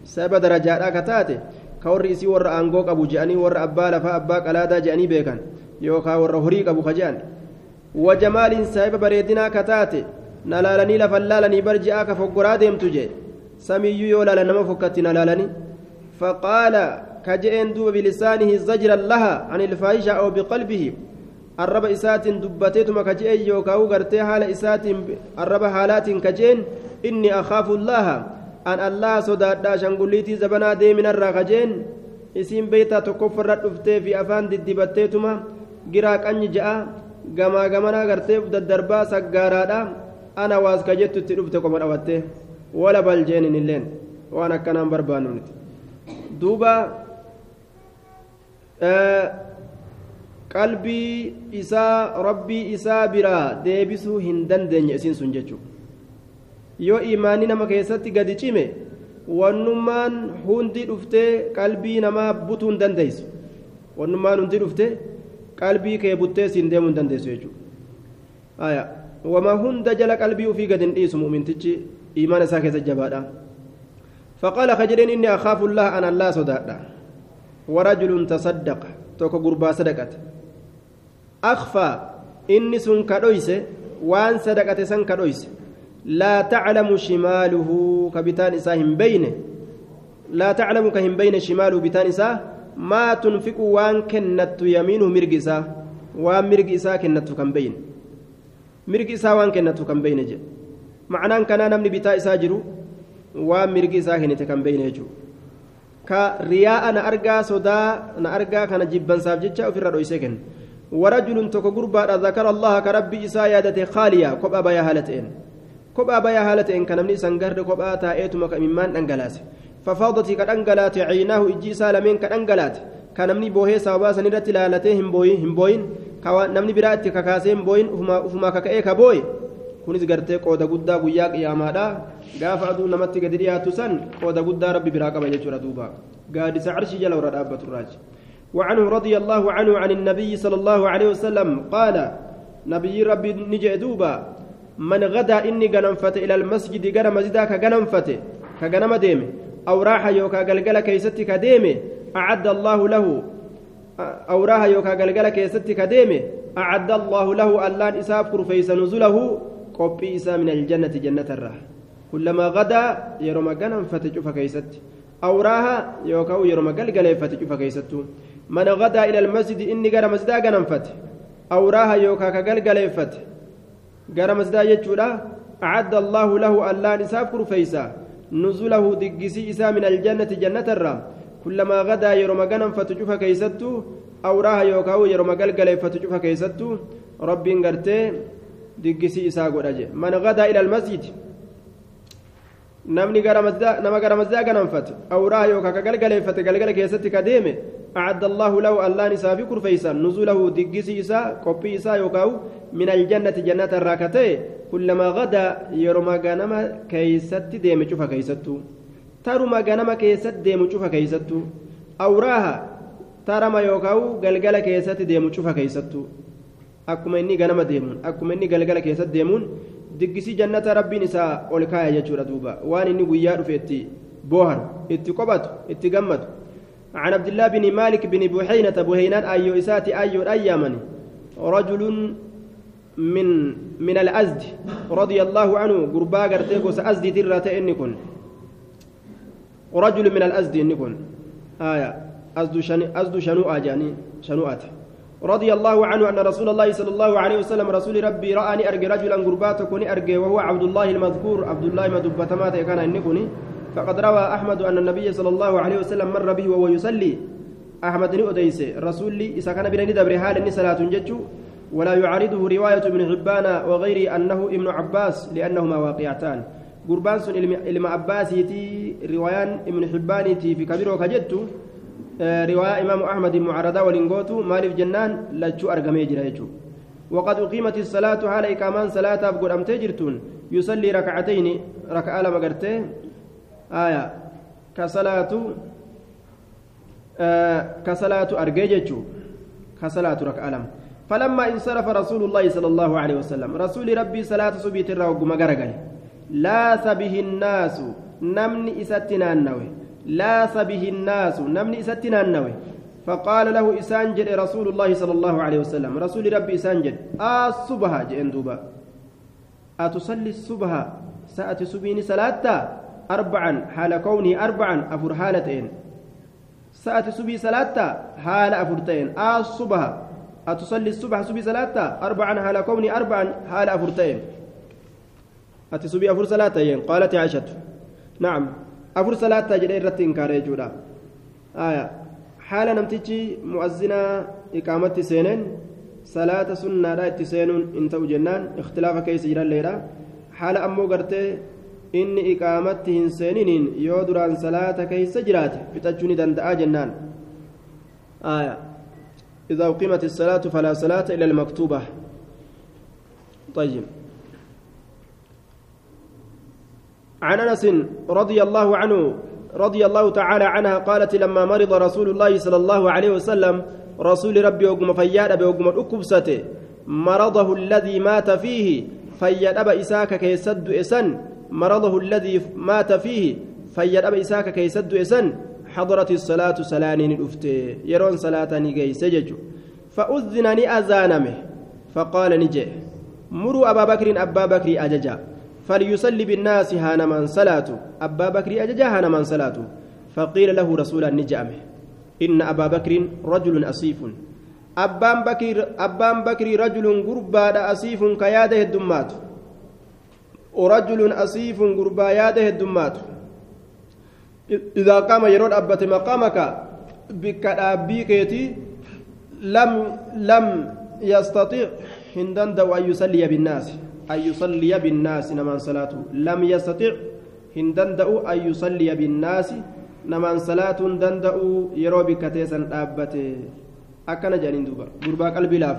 sababa darajaadhaa ka taate ka warri isii warra aangoo qabu je'anii warra abbaa lafaa abbaa qalaadaa je'anii beekan yookaan warra horii qabu ka je'an wa jamaaliin sababa bareedinaa ka taate na laalanii lafan laalanii barji'aa ka foggoraa deemtu jee samiyyuu yoo laala nama fokkatti na laalanii faqaala ka je'een duuba bilisaanihi zajran laha an ilfaahisha aw biqalbihi arraba isaatiin dubbateetuma kajee yookaan gartee haala isaatiin arraba haalaatiin kajeen inni akhaafu an allaha sodaadhaa shangulliitii zabanaa deeminarraa kajeen isiin beeytaa tokkoffarra dhuftee fi afaan diddibatteetuma giraa qanyi ja'a gamaa gamanaa gartee daddarbaa saggaaraadha ana waas kajettu itti dhufte qoma dhawatte wala baljeenin illeen waan akkanaan barbaannu duuba qalbii isaa rabbii isaa biraa deebisuu hin dandeenye isiin sun jechuudha yoo imaanni nama keessatti gadi cime wannummaan hundi dhuftee qalbii namaa butuu hin dandeessu wannummaan hundi dhuftee qalbii kee buttee siin deemuu hin dandeessu jechuudha wama hunda jala qalbii ofii gadi hin dhiisu mu'mintichi imaana isaa keessa jabaadha خجلين إني أخاف الله أن الله صدق ورجل تصدق توكو قربا صدقت أخفى إني سن كدويس وان صدقت سن كدويس. لا تعلم شماله كبتان إساهم بينه لا تعلم كهم بين شماله بتان إساه ما تنفق وان كنت يمينه مرقسا وان مرقسا كنت كم بين. مرقسا وان كنت كم بين جي. معناه كان نمني بتا إسا جرو وان مرقسا كنت كم بين جو. ka riyaa na argaa sodaa na argaa kana jibbansaaf jecha ofirra ورجل تكو غربا ذكر الله كربي إسا يادته خاليا كوبا بيا هالتين. كوبا بيا هالتين كان من سنغرد كوبا تايتما كممان انغلاس ففاضت كدنغلات عيناه إجي سالمين كدنغلات كان نمني بوهي سابا سنيرت لالته هم بوي هم بوين كوا نمني برات ككاسين بوين ufuma kaka'ee ka booye kunis gartee qooda guddaa guyyaa qiyaamaadha gaafa aduu namatti gadi dhiyaatu san qooda guddaa rabbi biraa qaba jechuudha duuba gaadisa arshii jala وعنه رضي الله عنه عن النبي صلى الله عليه وسلم قال نبي ربي نجي دوبا من غدا إني غنمفت إلى المسجد غنى مسجدا كغنمفت كغنم ديم أو راح يوكا غلغل كيستي كديم أعد الله له أو راح يوكا غلغل كيستي كديم أعد الله له ألان إساف كرفيس نزله قبي إسا من الجنة جنة الراح كلما غدا يرمى غنمفت شوف كيستي أو راح يوكا يرمى غلغل فتشوف كيستو. من غدا إلى المسجد إني غير مسجدا غنمفت أو راها يوكا كغلغليفت غير مسجدا يجودا أعد الله له ألا نساف كرفيسا نزله دقسي إسا من الجنة جنة الرا. كلما غدا يرم غنمفت شوف كيستو أو راها يوكا يرم غلغليفت شوف كيستو. ربي غرتي دقسي إسا من غدا إلى المسجد namni nama gara mazdaa ganamfate awraa yookaan ka galgaleeffate galgala keessatti ka deeme أعد الله له ألان إسا في كرفيسا نزوله دقسي إسا قبي إسا يوكاو من الجنة جنة الراكتي كلما غدا يرما غنما كيست ديم شوفا كيستو ترما غنما كيست ديم شوفا كيستو أوراها ترما يوكاو غلغل كيست ديم شوفا كيستو أكما إني غنما ديمون أكما إني غلغل كيست ديمون diggisii jannata rabbiin isaa ol kaaya jechuudha duuba. Waan inni guyyaa dhufe itti booharu itti itti gammadu. عن عبد الله بن مالك بن بحينة بهينان أيو إساتي أيو رجل من من الأزد رضي الله عنه قربا قرتيكوس أزدي ترى إني كن رجل من الأزد إني كن آية أزد شنو أزد شنو أجاني شنو أتي رضي الله عنه أن رسول الله صلى الله عليه وسلم رسول ربي رآني أرجى رجلا قربات كوني أرجى وهو عبد الله المذكور عبد الله مدبة مات كان إنكني فقد روى أحمد أن النبي صلى الله عليه وسلم مر به وهو يصلي. أحمد ني أديس رسول لي إذا كان بين دبر حال صلاة جتشو. ولا يعارضه رواية ابن حبان وغيره أنه ابن عباس لأنهما واقعتان. قربان سن إلما عباسيتي روايان ابن حبانيتي في كبير وكجدت آه، رواية إمام أحمد معارضة ولنقوتو مالف جنان لجو أرقمي جريتو وقد أقيمت الصلاة حال إقامان صلاة أبقر أم تجرتون يصلي ركعتين ركعة لما آية. كصلاة آه كصلاة أرجيجتو كصلاة ركعة لما. فلما انصرف رسول الله صلى الله عليه وسلم رسول ربي صلاة سبيت الرهق مقرقل لاس به الناس نمني إستنا النوي لاس به الناس. نمني إستنا النوي. فقال له إسانجد رسول الله صلى الله عليه وسلم. رسول ربي إسانجد الصبح جئن دوبا أتصلي الصبح ساعة سبين صلاة أربعا. حال كونه أربعا. أفر حالتين. ساعة سبي صلاة حال أفرتين. الصبح أتصلي الصبح سبي صلاة أربعا. حال كوني أربعا. حال أفرتين. أتصبي أفر صلاة قالت عائشة. نعم. أفر صلاة جدي رتين كاريجودا آية حال نمتجي مؤذنا إقامة سينين صلاة سنة لا اتسينون انتو جنان اختلاف كيس جرى الليلة حال أمو hin seeniniin yoo duraan salaata keeysa jiraate fixachuu ni danda'a jennaan. Aya. إذا أقيمت الصلاة فلا صلاة إلا المكتوبة طيب عن أنس رضي الله عنه رضي الله تعالى عنها قالت لما مرض رسول الله صلى الله عليه وسلم رسول ربي وقم فياد بوقم الأكبسة مرضه الذي مات فيه فياد أبا إساك كيسد إسن مرضه الذي مات فيه فياد أبا إساك كيسد إسن حضرت الصلاة سلانين الأفتي يرون صلاة نجي سجج. فأذن أذانمه فقال نجي مروا أبا بكر أبا بكر أججا. فليصلي بالناس هانا من صلاة أبا بكر أججا هانا من صلاة فقيل له رسول النجامه إن أبا بكر رجل أصيف أبان بكر أبان بكر رجل قربا أصيف كياده الدمات. ورجل أصيف قربا ياده الدمات. إذا قام يرون أبت مقامك بك لم لم يستطيع هندن أن يصلي بالناس. أن يصلي بالناس نمان صلاته لم يستطيع هندن دو أن يصلي بالناس صلاة دندأ يرو بك تيسن أبته أكن جانين دوبا. غربا قلبي لاف.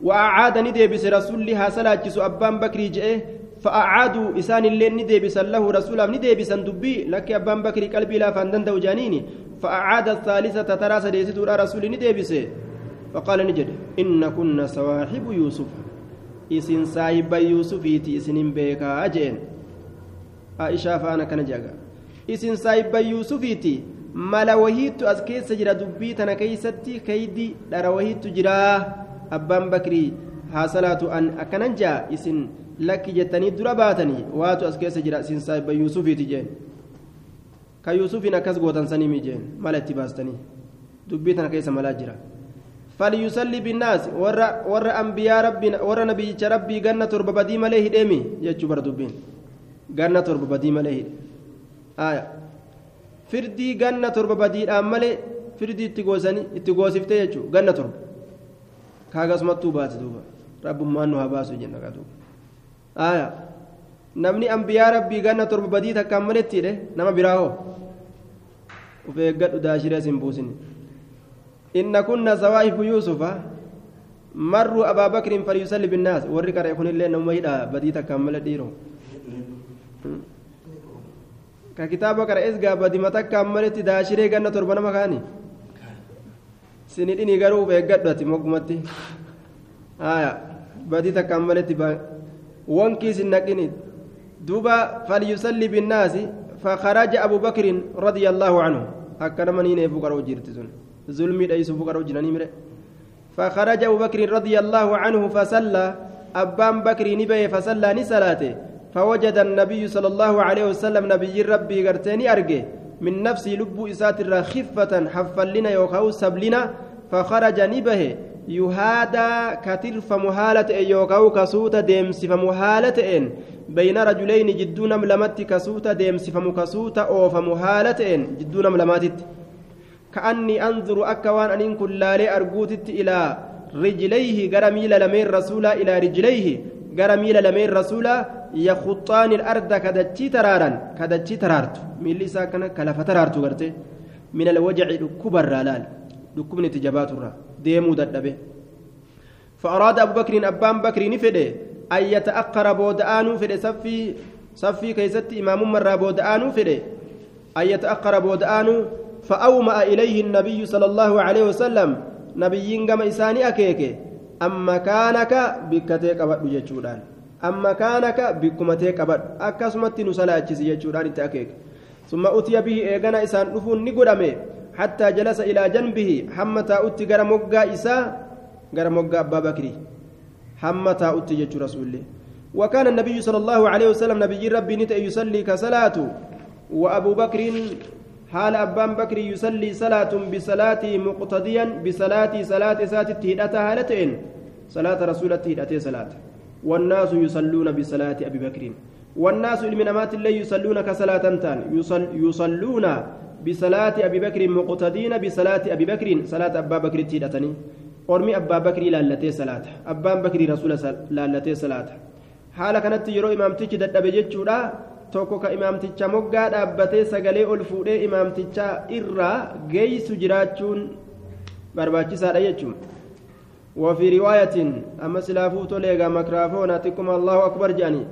وأعاد ندي بس رسول الله صلاة أبان بكري جئه. فأعادوا إسان اللين نديبسا له رسولا نديبسا دبي لك أبان بكر قلبي لا فاندن جانيني. فأعاد الثالثة ترى سديست رسول نديبسه فقال نجد إن كنا سواحب يوسف. إسن سايب يوسفيتي إسن بيكا أجين عائشة فأنا كان جاga إسن سايب يوسفيتي mala wahiittu as keessa jira dubbii tana keeysatti kaydi dhara wahiittu jira abbaan bakrii haa salaatu an akkanan jaa isin lakki jettanii dura baatanii waatu as keessa jira siin saahiba yuusufiiti jeen ka yuusufiin akkas gootan sanii jeen mala itti baastanii dubbii tana keessa malaa jira فليصلي بالناس ور ور انبياء ربنا ور نبي ربي جنة تربة بدي مليه دمي يجوا بردوبين جنة تربة بدي مليه آية فردي جنة تربة بدي أمله فردي تجوزني تجوزفته يجوا جنة تربة كاغاس متوبات دوبا رب ما نوها باسو جنة دوبا aya namni ambiyaa rabbii ganna torba badii takkaan malettidhe nama biraa hoo uf eeggadhu daashiree sin buusin abaa bakrin falyusalli binnaas warri qaree kunillee namuma hidha badii takkaan male dhiiro ka kitaaba qara'es gaa badima takkaan maletti daashiree ganna torba nama kaani sinidhini garuu uf eeggadhu ati moggumatti aya badii takkaan maletti وانكيس النقني دوبا فليصلي بالناس فخرج أبو بكر رضي الله عنه هكذا من هنا فقر وجرتزون ظلمي ليس فقر وجناني فخرج أبو بكر رضي الله عنه فصلى أبان بكر نبي فصلى نسلاته فوجد النبي صلى الله عليه وسلم نبي ربي قرتني أرجه من نفسي لب إسات خفة حفلنا يوخو سبلنا فخرج نبه yuhaadaa katirfamu haala ta'e yookaan kasuuta deemsifamu haala ta'een. Bayna rajulayni jidduu nam lamatti kasuuta deemsifamu kasuuta oofamu haala ta'een waan aniin kun laalee arguutitti ilaa rijlayhi gara miila lameen rasuulaa ilaa rijlayhi gara miila lameen rasuulaa yakhuxaani arda kadachii taraaran kadachii taraartu miilli isaa kana ka lafa taraartu garte min alwajaci dhukkubarraa laal dhukkubni itti jabaaturraa deemuu dadhabe فأراد أبو بكر أبان بكر نفده أن يتأخر بودآنو فده صفي صفي كيست إمام مرة بودآنو فده أن يتأخر بودآنو فأومأ إليه النبي صلى الله عليه وسلم. نبيين كما إساني أكيك أما كانك بكتيك أبد جتشودان أما كانك بكمتيك أبد أكسمت نسلا أجسي جتشودان تأكيك ثم أتي به إيغانا إسان نفون نقدمه حتى جلس إلى جنبه. حمتا أتي إساه غير مقا أبا بكري. حمتا أتي جتش رسوله وكان النبي صلى الله عليه وسلم نبي ربي نت يصلي كصلاته وأبو بكر حال أبان بكر يصلي صلاة بصلاة مقتديا بصلاة صلاة سات تهدأت هالتين صلاة رسول تهدأت صلاة. والناس يصلون بصلاة أبي بكر. والناس المنامات اللي يصلون كصلاة تان. يصل يصلون بصلاة أبي بكر مقتدين بصلاة أبي بكر. صلاة أبا بكر تهدأتني أرمي أبا بكر لالتي صلاة. أبان بكر رسول لالتي صلاة. حال كانت يرو إمامتك دد بجتشورا tokko ka imaamticha moggaa dhaabbatee sagalee ol fuudhee imaamticha irraa geessu jiraachuun barbaachisaadha jechuun. وفي رواية أما سلافو توليغا مكرافونا تكم الله أكبر جاني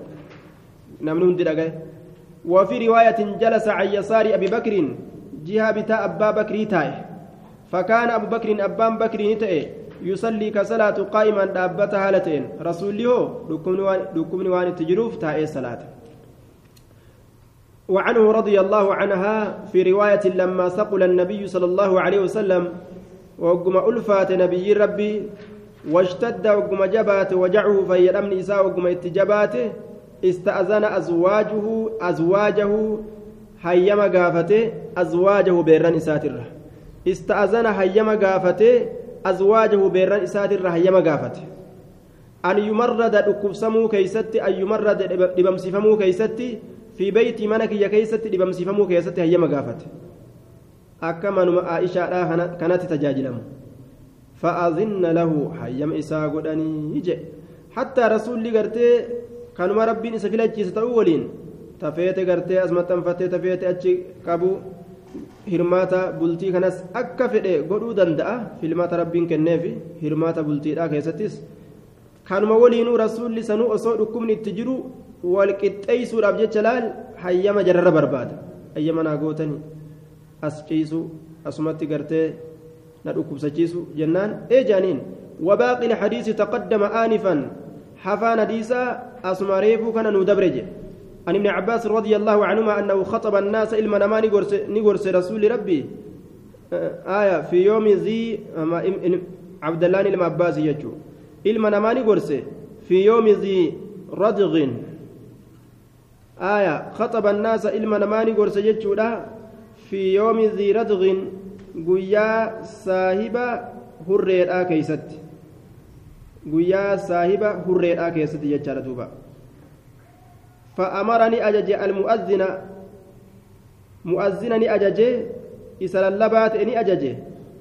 نمنون دلقاء وفي رواية جلس عن يسار أبي بكر جهة بتاء أبا بكر تاي فكان أبو بكر أبان بكر نتأي يصلي كصلاة قائما دابتها هالتين رسول له دكمني وان تجروف تاي صلاة وعنه رضي الله عنها في رواية لما ثقل النبي صلى الله عليه وسلم وقم ألفات نبي ربي واشتد وقم جبات وجعه في الأمن إساء وقم اتجاباته استأذن أزواجه أزواجه هيما قافته أزواجه بيران إساتر استأذن هيما قافته أزواجه بيران إساتر هيما قافته أن يمرد ركبسمو كيستي أن يمرد لبمسفمو كيستي في بيت منك يا كيست دبمسفمو كيست هي مغافت أكما نما عائشة كانت تجاجلم فأذن له حيم إساء قدني يجي حتى رسول لي قرتي كانوا ربي إسفل أجيس تأولين تفيت قرتي أزمة تنفتي تفيت أجي قبو hirmaata bultii kanas akka fedhe godhuu danda'a filmaata rabbiin kenneefi hirmaata bultiidhaa keessattis kanuma waliinuu rasuulli sanuu osoo dhukkubni itti jiru walqixxeeysuudhaaf jecha laal hayyama jararra barbaada hayyama naa gootanii as ciisu asumatti gartee na dhukkubsachiisu jennaan eejaaniin وباقي الحديث تقدم آنفا. حفان حديثا أسمى ريفو كان ندبرج عن ابن عباس رضي الله عنهما أنه خطب الناس إلما نما نقرس رسول ربي. آية في يوم ذي عبد الله إلما عباس يجو. إلما نما نقرس في يوم ذي ردغ آية خطب الناس إلما نماني قرس جتشودا في يوم ذي ردغ قيا صاحب هرير آكيست قيا صاحب هرير آكيست جتشارة دوبا. فأمرني أجج المؤذن مؤذنني أجج إسال اللبات إني أجج.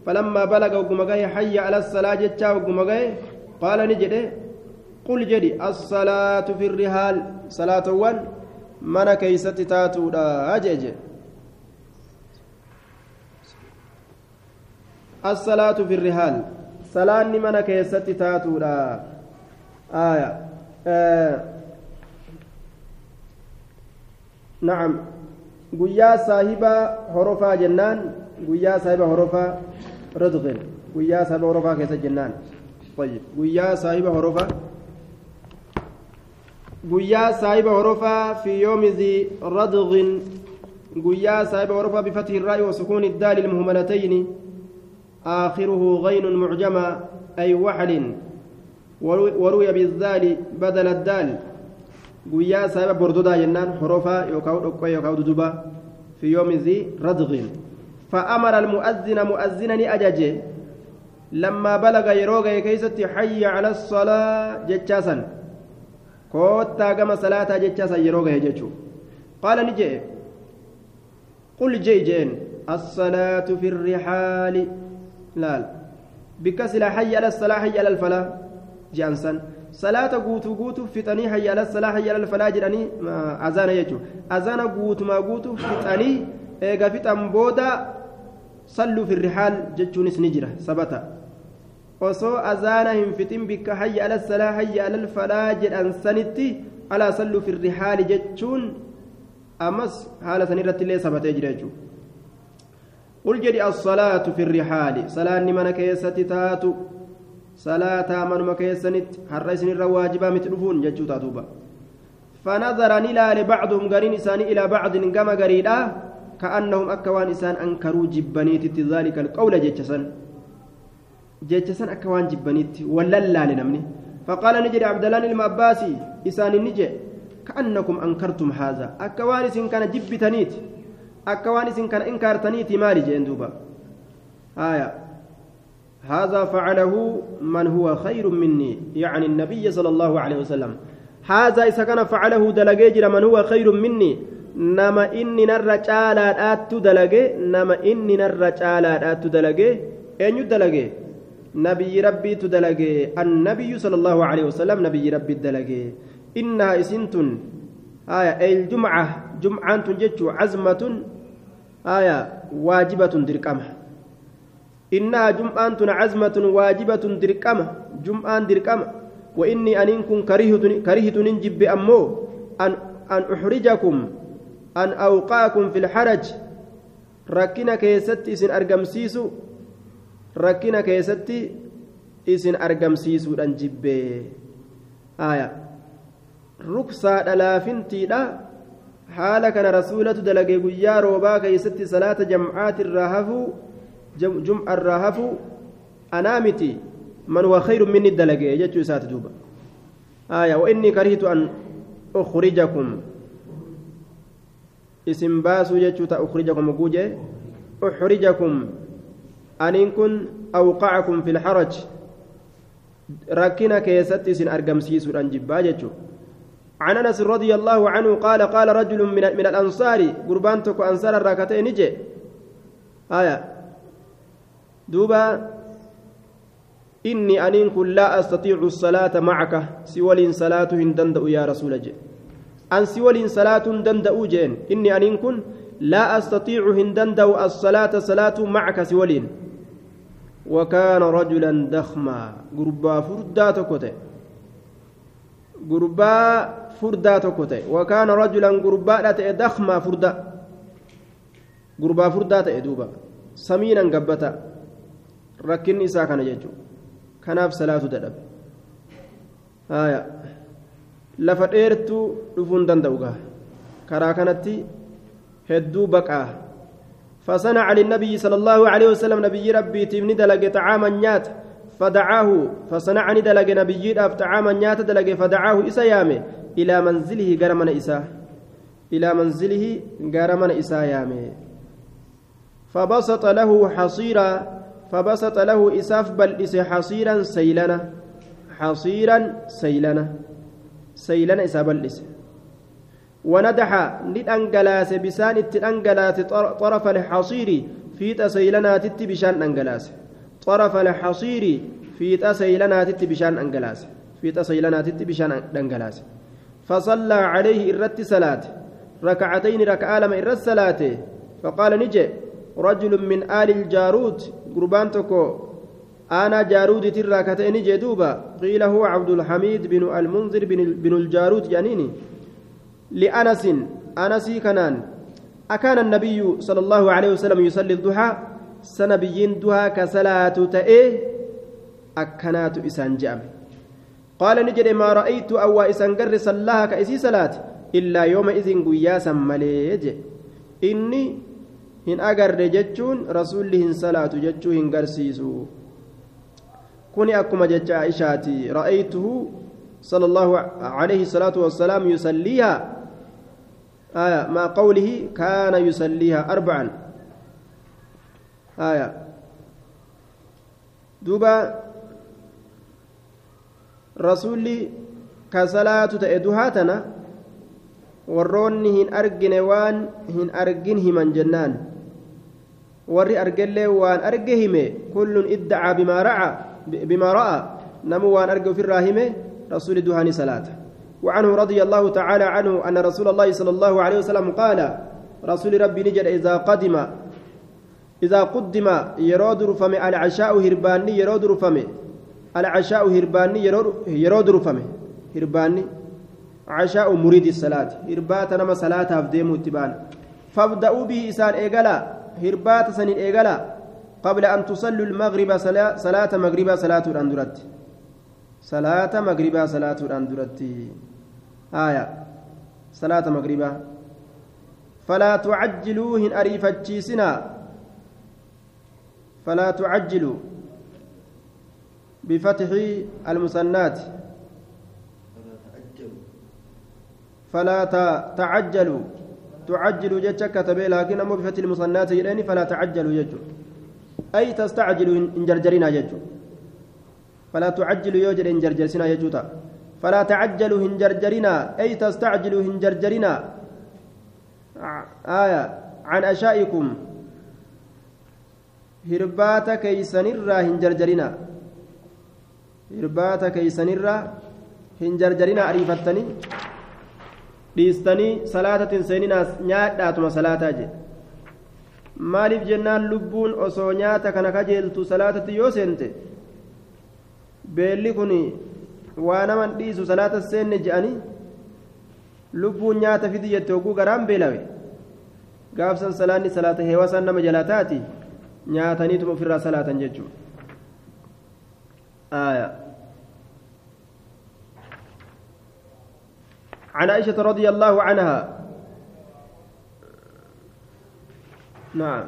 فلما بلغ وقمغي حي على الصلاة جتشا وقمغي قال نجده قل جدي الصلاة في الرحال صلاة وان. Mana keeysatti taatuudha jeje assalaatu fi rihaal salaanni mana keessatti taatuudha aya nacam guyyaa saahiba horofaa jennaan guyyaa saahiba horofaa ridqin guyyaa saahiba horofaa keessa jennaan طيب guyyaa saahiba horofaa guyyaa saahiba horofaa fi yoomi zi radgin guyyaa saahiba horofaa bifathi irraa'i وسكون الدال المهملتين آخره غين معجمة أي وحل وروي بالذال بدل الدال قويا سايبا بردودا ينان حروفا يوكاو دقوا يوكاو ددوبا في يوم ذي ردغ فأمر المؤذن مؤذنا أججي لما بلغ يروغا كيستي حي على الصلاة جتشاسا كوتا كما صلاة جتشاسا يروغا يجتشو قال نجي قل جي جين الصلاة في الرحال laal. بكسل حي على الصلاة حي على الفلاح جانسان صلاة قوتو قوتو فتني حي على الصلاة حي على الفلاح جراني أذان يجو أذان قوتو ما قوتو فتني إيغا فتن بودا صلوا في الرحال جتشونس نجرة ثبتا osoo azaana hin fitin bikka hayya ala salaa hayya ala falaa jedhan sanitti alaa salluu fi rihaali jechuun ammas haala san irratti illee sabatee jira jechuudha. قل جدي الصلاة في الرحال صلاة من كيسة تاتو صلاة من مكيسنت حرسن الرواجبة متلفون جتشو تاتوبا فنظر نلال بعضهم قرين إسان إلى بعض قام قريدا كأنهم أكوان إسان أنكروا جبنيت ذلك القول جتشسن جتشسن أكوان جبنيت وللال نمني فقال نجري عبد الله المعباسي إسان النجي كأنكم أنكرتم هذا أكوان إسن كان جبتنيت isin kana inkaartaniiti maali? jeen duuba. آية هذا فعله من هو خير مني يعني النبي صلى الله عليه وسلم هذا إذا كان فعله دلجيجر من هو خير مني نما إني آت دلجي نما إني آت دلجي أين يدلجي نبي ربي تدلجي النبي صلى الله عليه وسلم نبي ربي الدلجي إنها إسنتن آية الجمعة. جمعة تنجج عزمة. آية واجبة درقمة إنها جمعة عزمة واجبة درقمة جمعة درقمة وإني أن كن كرهت ننجب أمو. أن أن أحرجكم. أن أوقاكم في الحرج. ركنا كيست إسن أرقمسيسو ركنا كيست إسن أرقمسيسو أنجب آية ركسا دلافنتي haala kana rasuulatu dalagee guyyaa roobaa keeysatti salaata jamcaati irraa hafuu jum'a irraa hafuu anaa miti man huwa khayru minni dalagee jechuu isaati duuba aya wainii karihitu an ukrijakum isin baasuu jechuu ta ukrijakum oguu jee uxrijakum aniin kun awqacakum fi lxaraj rakkina keessatti isin argamsiisuudhan jibbaa jechuu عن أنس رضي الله عنه قال قال رجل من من الأنصار قربانتك أنصار الراكتين نجي. آية. دوبا إني أنين كن لا أستطيع الصلاة معك سوى صلاة دندأ يا رسول جي. أن سوى صلاة دندأ جين. إني أنين كن لا أستطيع هندندأ الصلاة صلاة معك سوى وكان رجلا دخما فرداتك gurbaa furdaa tokko ta'e wakaana rajulan gurbaadha ta'e dakmaa furda gurbaa furdaa ta'e duuba samiinan gabbata rakkinni isaa kana jechuudha kanaaf salaatu dadhabe haya lafa dheertuu dhufuun danda'u gaa karaa kanatti فصنع للنبي صلى الله عليه وسلم نبي ربي تبني دلق طعاما نيات فدعاه فصنعني دلق نبي أف طعاما نيات دلق فدعاه إسا يامي. إلى منزله قرمنا إسا. إلى منزله قرمنا إسا يامي. فبسط له حصيرا فبسط له إساف بل إس حصيرا سيلنا. حصيرا سيلنا. سيلنا إسا بل إس وندح للأنجلاس بسان التنجلاس طرف الحصير في تسيلنا تت بشان أنجلاس. طرف الحصير في تسيلنا تت بشان أنجلاس. في تسيلنا تت بشان أنجلاس. فصلى عليه الرت صلاة. ركعتين ركعة لما الرت صلاة. فقال نجي رجل من آل الجارود قربانتكو أنا جارود تراكتين جدوبا قيل هو عبد الحميد بن المنذر بن, الجارود جانيني. لأنس أنسي كنان. أكان النبي صلى الله عليه وسلم يصلي الضحى. سنبيين ضحى كصلاة تأيه أكنات إسان جأم. قال نجد ما رأيت أو إسان قر صلاها كإسي صلاة. إلا يوم إذن قياسا مليج إني agarre jechuun rasuulli hin salaatu jechuu hin garsiisu kuni akkuma jecha aishaati ra'aytuhu صلى الله عليه الصلاة والسلام يصليها. آية مع قوله كان يصليها أربعا آية دوبا رسولي كصلاة warroonni hin argine waan hin argin himan jennaan warri argellee waan arge hime kullun iddacaa bimaa ra'a bimaa ra'a namu waan arge ofirraa hime rasuuli duhaani salaata وعنه رضي الله تعالى عنه أن رسول الله صلى الله عليه وسلم قال رسول ربي نجد إذا قدم إذا قدم يرود رفم العشاء هرباني يرود رفم العشاء هرباني يرود رفم هرباني عشاء مريد الصلاة هربات نما صلاة أفديم اتبان. فابدأوا به إسان إيقلا هربات سنين إيقلا قبل أن تصلوا المغرب صلاة, صلاة مغربا صلاة الأندرت صلاة مغربا صلاة الأندرت آية. صلاة مغربا فلا تعجلوهن أريفتشيسنا فلا تعجلوا بفتح المثنات فلا تعجلوا. تعجلوا جتش كتبه لكن أمو بفتح المثنات يلين فلا تعجلوا جتش أي تستعجلوا إن جرجرنا جتش فلا تعجلوا يوجد إن جرجرسنا جتشوتا فلا تعجلوا إن جرجرنا أي تستعجلوا إن جرجرنا آية عن أشائكم jarjarina hirbaata keeysanirraa hin jarjarina ariifattanii dhiistanii salaatatin seeninaas nyaadhaatuma salaataa jedhe maaliif jennaan lubbuun osoo nyaata kana kajeeltu salaatatti yoo seente beelli kun waa naman dhiisu salaata seenne je'anii lubbuun nyaata fidi jette hogguu garaan beelawe gaafsan salaanni salaata heewasaan nama jalaa taati nyaataniituma ofirraa salaatan jechuudha آية عن عائشة رضي الله عنها نعم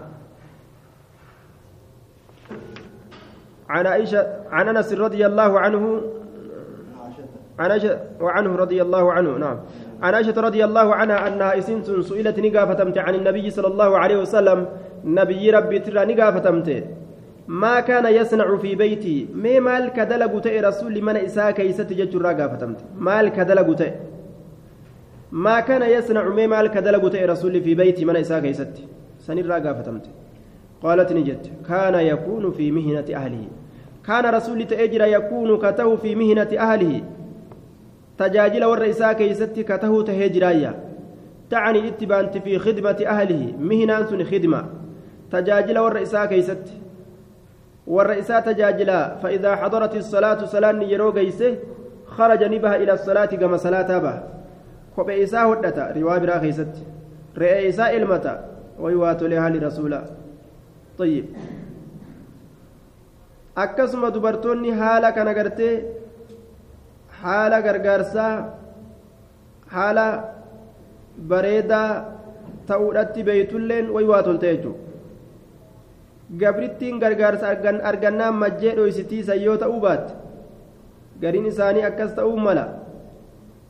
عن عائشة عن أنس رضي الله عنه عن عائشة وعنه رضي الله عنه نعم. عن عائشة رضي الله عنها أنها إسنت سئلت نقافتمت عن النبي صلى الله عليه وسلم نبي ربي ترى نقافتمت. ما كان يصنع في بيتي؟ مي مال كدلغ تي رسول من إساء كيست ججر قافتمت مال كدلغ تي ما كان يصنع مي مال كدلغ تي رسول في بيتي من إساء كيست. سنر قافتمت قالت نجت كان يكون في مهنة أهله. كان رسول تأجر يكون كته في مهنة أهله. تجاجل والرئيسا كيستي كته تهجرايا تعني اتبانت في خدمة أهله مهنان سن خدمة تجاجل والرئيسا كيستي والرئيسا تجاجلا فإذا حضرت الصلاة صلاة يرو قيسه خرج نبها إلى الصلاة كما صلاة به kophee isaa hodhata riwaa biraa keessatti re'ee isaa ilmata wayiwaa tolee haali rasuula. طيب akkasuma dubartoonni haala kana gartee haala gargaarsaa haala bareedaa ta'uudhatti beeytulleen wayiwaa tolte jechuudha. Gabrittiin gargaarsa argannaan majjee dhoysitiisan yoo ta'uu baatte gariin isaanii akkas ta'uu mala.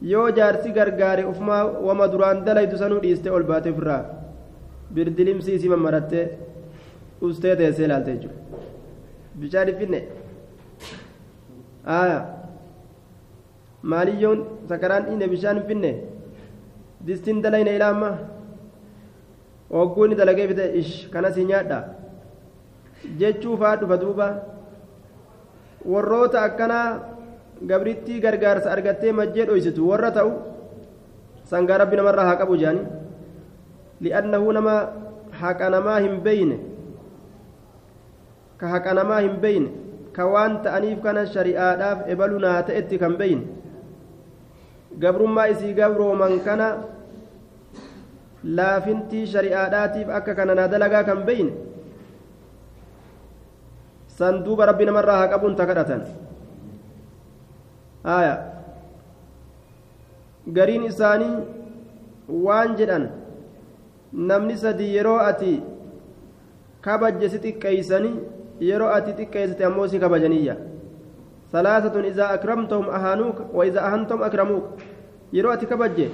Yoo jaarsi gargaare ufumaa wama duraan dalaydu sanuu dhiiste ol baate ofirraa birdilimsii isi mammarattee ustee teessee ilaalte jechuudha. Bishaan finne? Aya maaliyyoon sakaraan dhiine bishaan finne distiin dalayne ilaamma ogguuni dalagee fite ish kanasii nyaadha jechuu faa dhufa duuba warroota akkanaa gabrittii gargaarsa argattee majjee dhoysitu warra ta'u sangaa rabbi namarraa haa qabu jedhani li'annahu nama haqa namaa hin beyne ka haqa namaa hin beyne ka waan ta'aniif kana shari'aadhaaf ebalu naa ta'etti kan beyne gabrummaa isii gabrooman kana laafintii shari'aadhaatiif akka kana naa dalagaa kan beyne san rabbi namarraa haa qabuun ta kadhatan aya gariin isaanii waan jedhan namni sadii yeroo ati kabajje si xiqqeeysanii yeroo ati xiqqeessite ammoo si kabajaniyya izaa akramtahum ahaanuuka wa izaa ahantahum akramuuka yeroo ati kabajje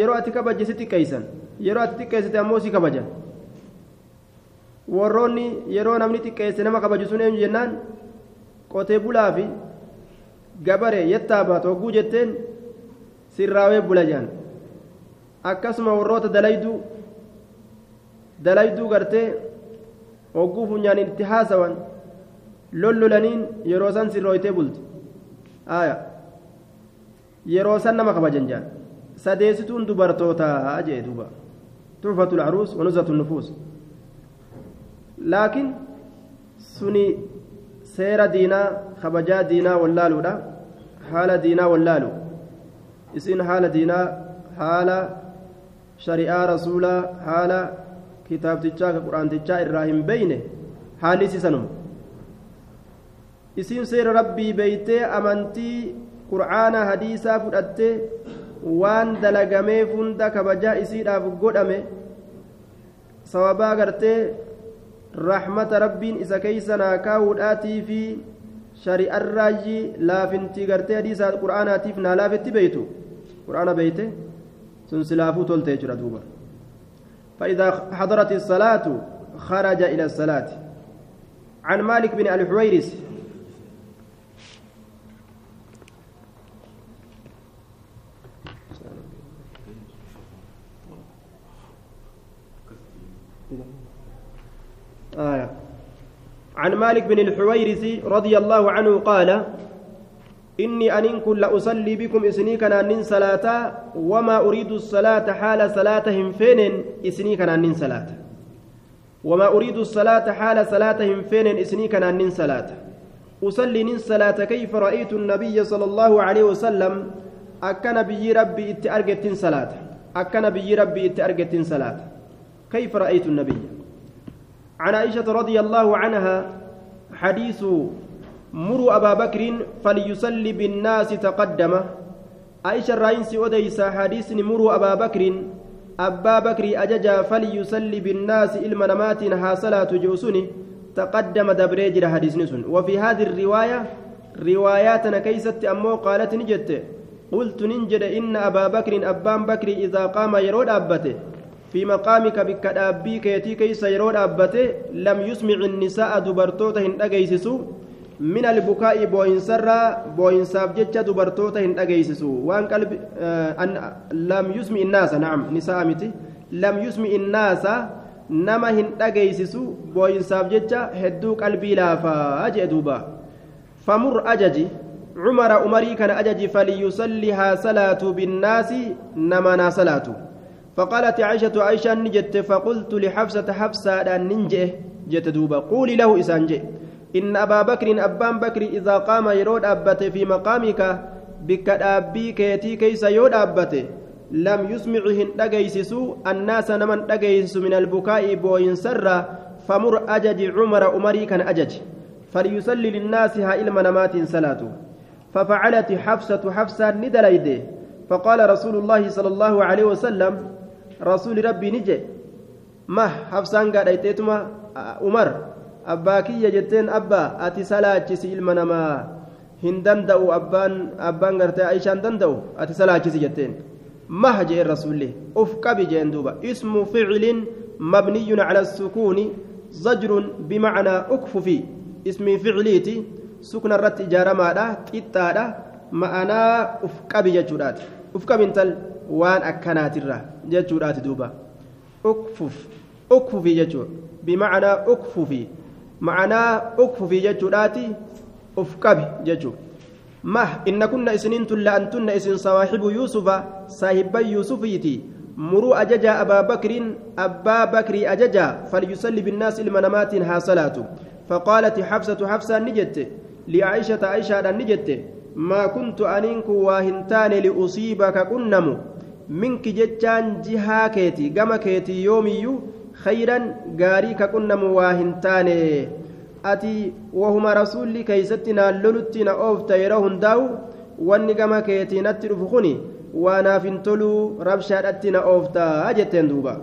yeroo ati kabajje si xiqqeeysan yeroo ati xiqqeessite ammoo si kabajan warroonni yeroo namni xiqqeesse nama kabaju sun eenyu jennaan qotee bulaa fi gabare yettaa baatu hogguu jetteen sirraawee bula jedhan akkasuma warroota dalaydu dalayduu gartee hogguu funyaan itti haasawan lollolaniin yeroo san sirrooytee bulti aya yeroo san nama kabajan jaan sadeessituun dubartootaa jee duuba tuxfatu lcaruus wanuzatu nufuus laakiin suni seera diinaa kabajaa diinaa wallaaluudha haala diinaa wallaalu isin haala diinaa haala shari'aa rasuulaa haala kitaabtichaa ka quraantichaa irraa hin beyne haalli isisanuma isiin seera rabbii beeytee amantii qur'aana hadiisaa fudhattee waan dalagameef hunda kabajaa isiidhaaf godhame sababaa gartee rahmata rabbiin isa keeysanaa kaawudhaatii fi shari'arraayyii laafintii gartee hadiisaa qur'aanaatiif naa laafetti beeytu qur'aana beeyte sun silaafuu tolte jechuudha duuba فإذا حضرت الصلاة خرج إلى الصلاة عن مالك بن الحويرس آية عن مالك بن الحويرث رضي الله عنه قال إني أن كن لأصلي بكم إسني كان أنين صلاة وما أريد الصلاة حال صلاتهم فين إسني كان أنين صلاة. وما أريد الصلاة حال صلاتهم فين إسني كان أنين صلاة. أصلي نين صلاة كيف رأيت النبي صلى الله عليه وسلم أكن بي ربي إتأرجت صلاة. أكن بي ربي إتأرجت صلاة. كيف رأيت النبي؟ عن عائشة رضي الله عنها حديث مروا أبا بكر فليصلي بالناس تقدم. عائشة الرئيس أديس حديث مروا أبا بكر أبا بكر أججا فليصلي بالناس المنامات ها صلاة جوسني تقدم دبريجر حديث نسن. وفي هذه الرواية رواياتنا كيست أمو قالت نجت قلت ننجد إن أبا بكر أبان بكر إذا قام يرود أبته. في مقامك بك دابي كيتي كيس أبته لم يسمع النساء دبرتوته أجيسسو. من البكاء بوين سرا بوين سابجتش دبرتوته أجيسسو. وان قلب آه أن لم يسمع الناس نعم نساء متي. لم يسمع الناس nama hin فقالت عائشة عائشة نجت فقلت لحفصة حفصة ننجئ. جت دوبا قولي له إسانجئ إن أبا بكر أبان بكر إذا قام يرود أبته في مقامك بك أبي كيتي كيس يود أبته. لم يسمعهن دغيسسو الناس نمن دغيسس من البكاء بوين سر فمر أجج عمر عمري كان أجج. فليصلي للناس ها إلما نمات صلاة. ففعلت حفصة حفصة ندليده. فقال رسول الله صلى الله عليه وسلم rasuuli rabbiin ije mah habsaan gaadhayteetuma umar abbaa kiyya jetteen abbaa ati salaachisi ilma namaa. Hin danda'u abbaan abbaan gartee aishaan danda'u ati salaachisi jetteen. Mah jee rasuulli uf qabi jeen duuba. Ismu ficilin mabniyyun cala sukuuni zajrun bimacnaa ukfufi ismii ficiliiti sukna irratti ijaaramaadha qixxaadha ma'anaa uf qabi jechuudhaati. Uf qabintal الرت إجارة ماذا كتادا معنا أفقب جتشورات أفقب انتل وان أكنات الرا جتشورات دوبا أكفف أكفف جتشور بمعنى أكفف معنى أكفف جتشورات أفقب جتشور مه إن كنا إسنين تلا أنتن إسن صواحب يوسف صاحبي يوسفيتي مروا أججا أبا بكر أبا بكر أججا فليصلي بالناس المنامات ها صلاة فقالت ما كنت أنينك واهنتان لأصيبك كنم منك جتان جها كيتي قم كيتي يومي خيرا غاريك كنم واهنتان naallolutti na oofta yeroo hundaa'u wanni gama keetii natti dhufu kuni waanaaf hin toluu rabshaadhatti na ooftaa jetteen duuba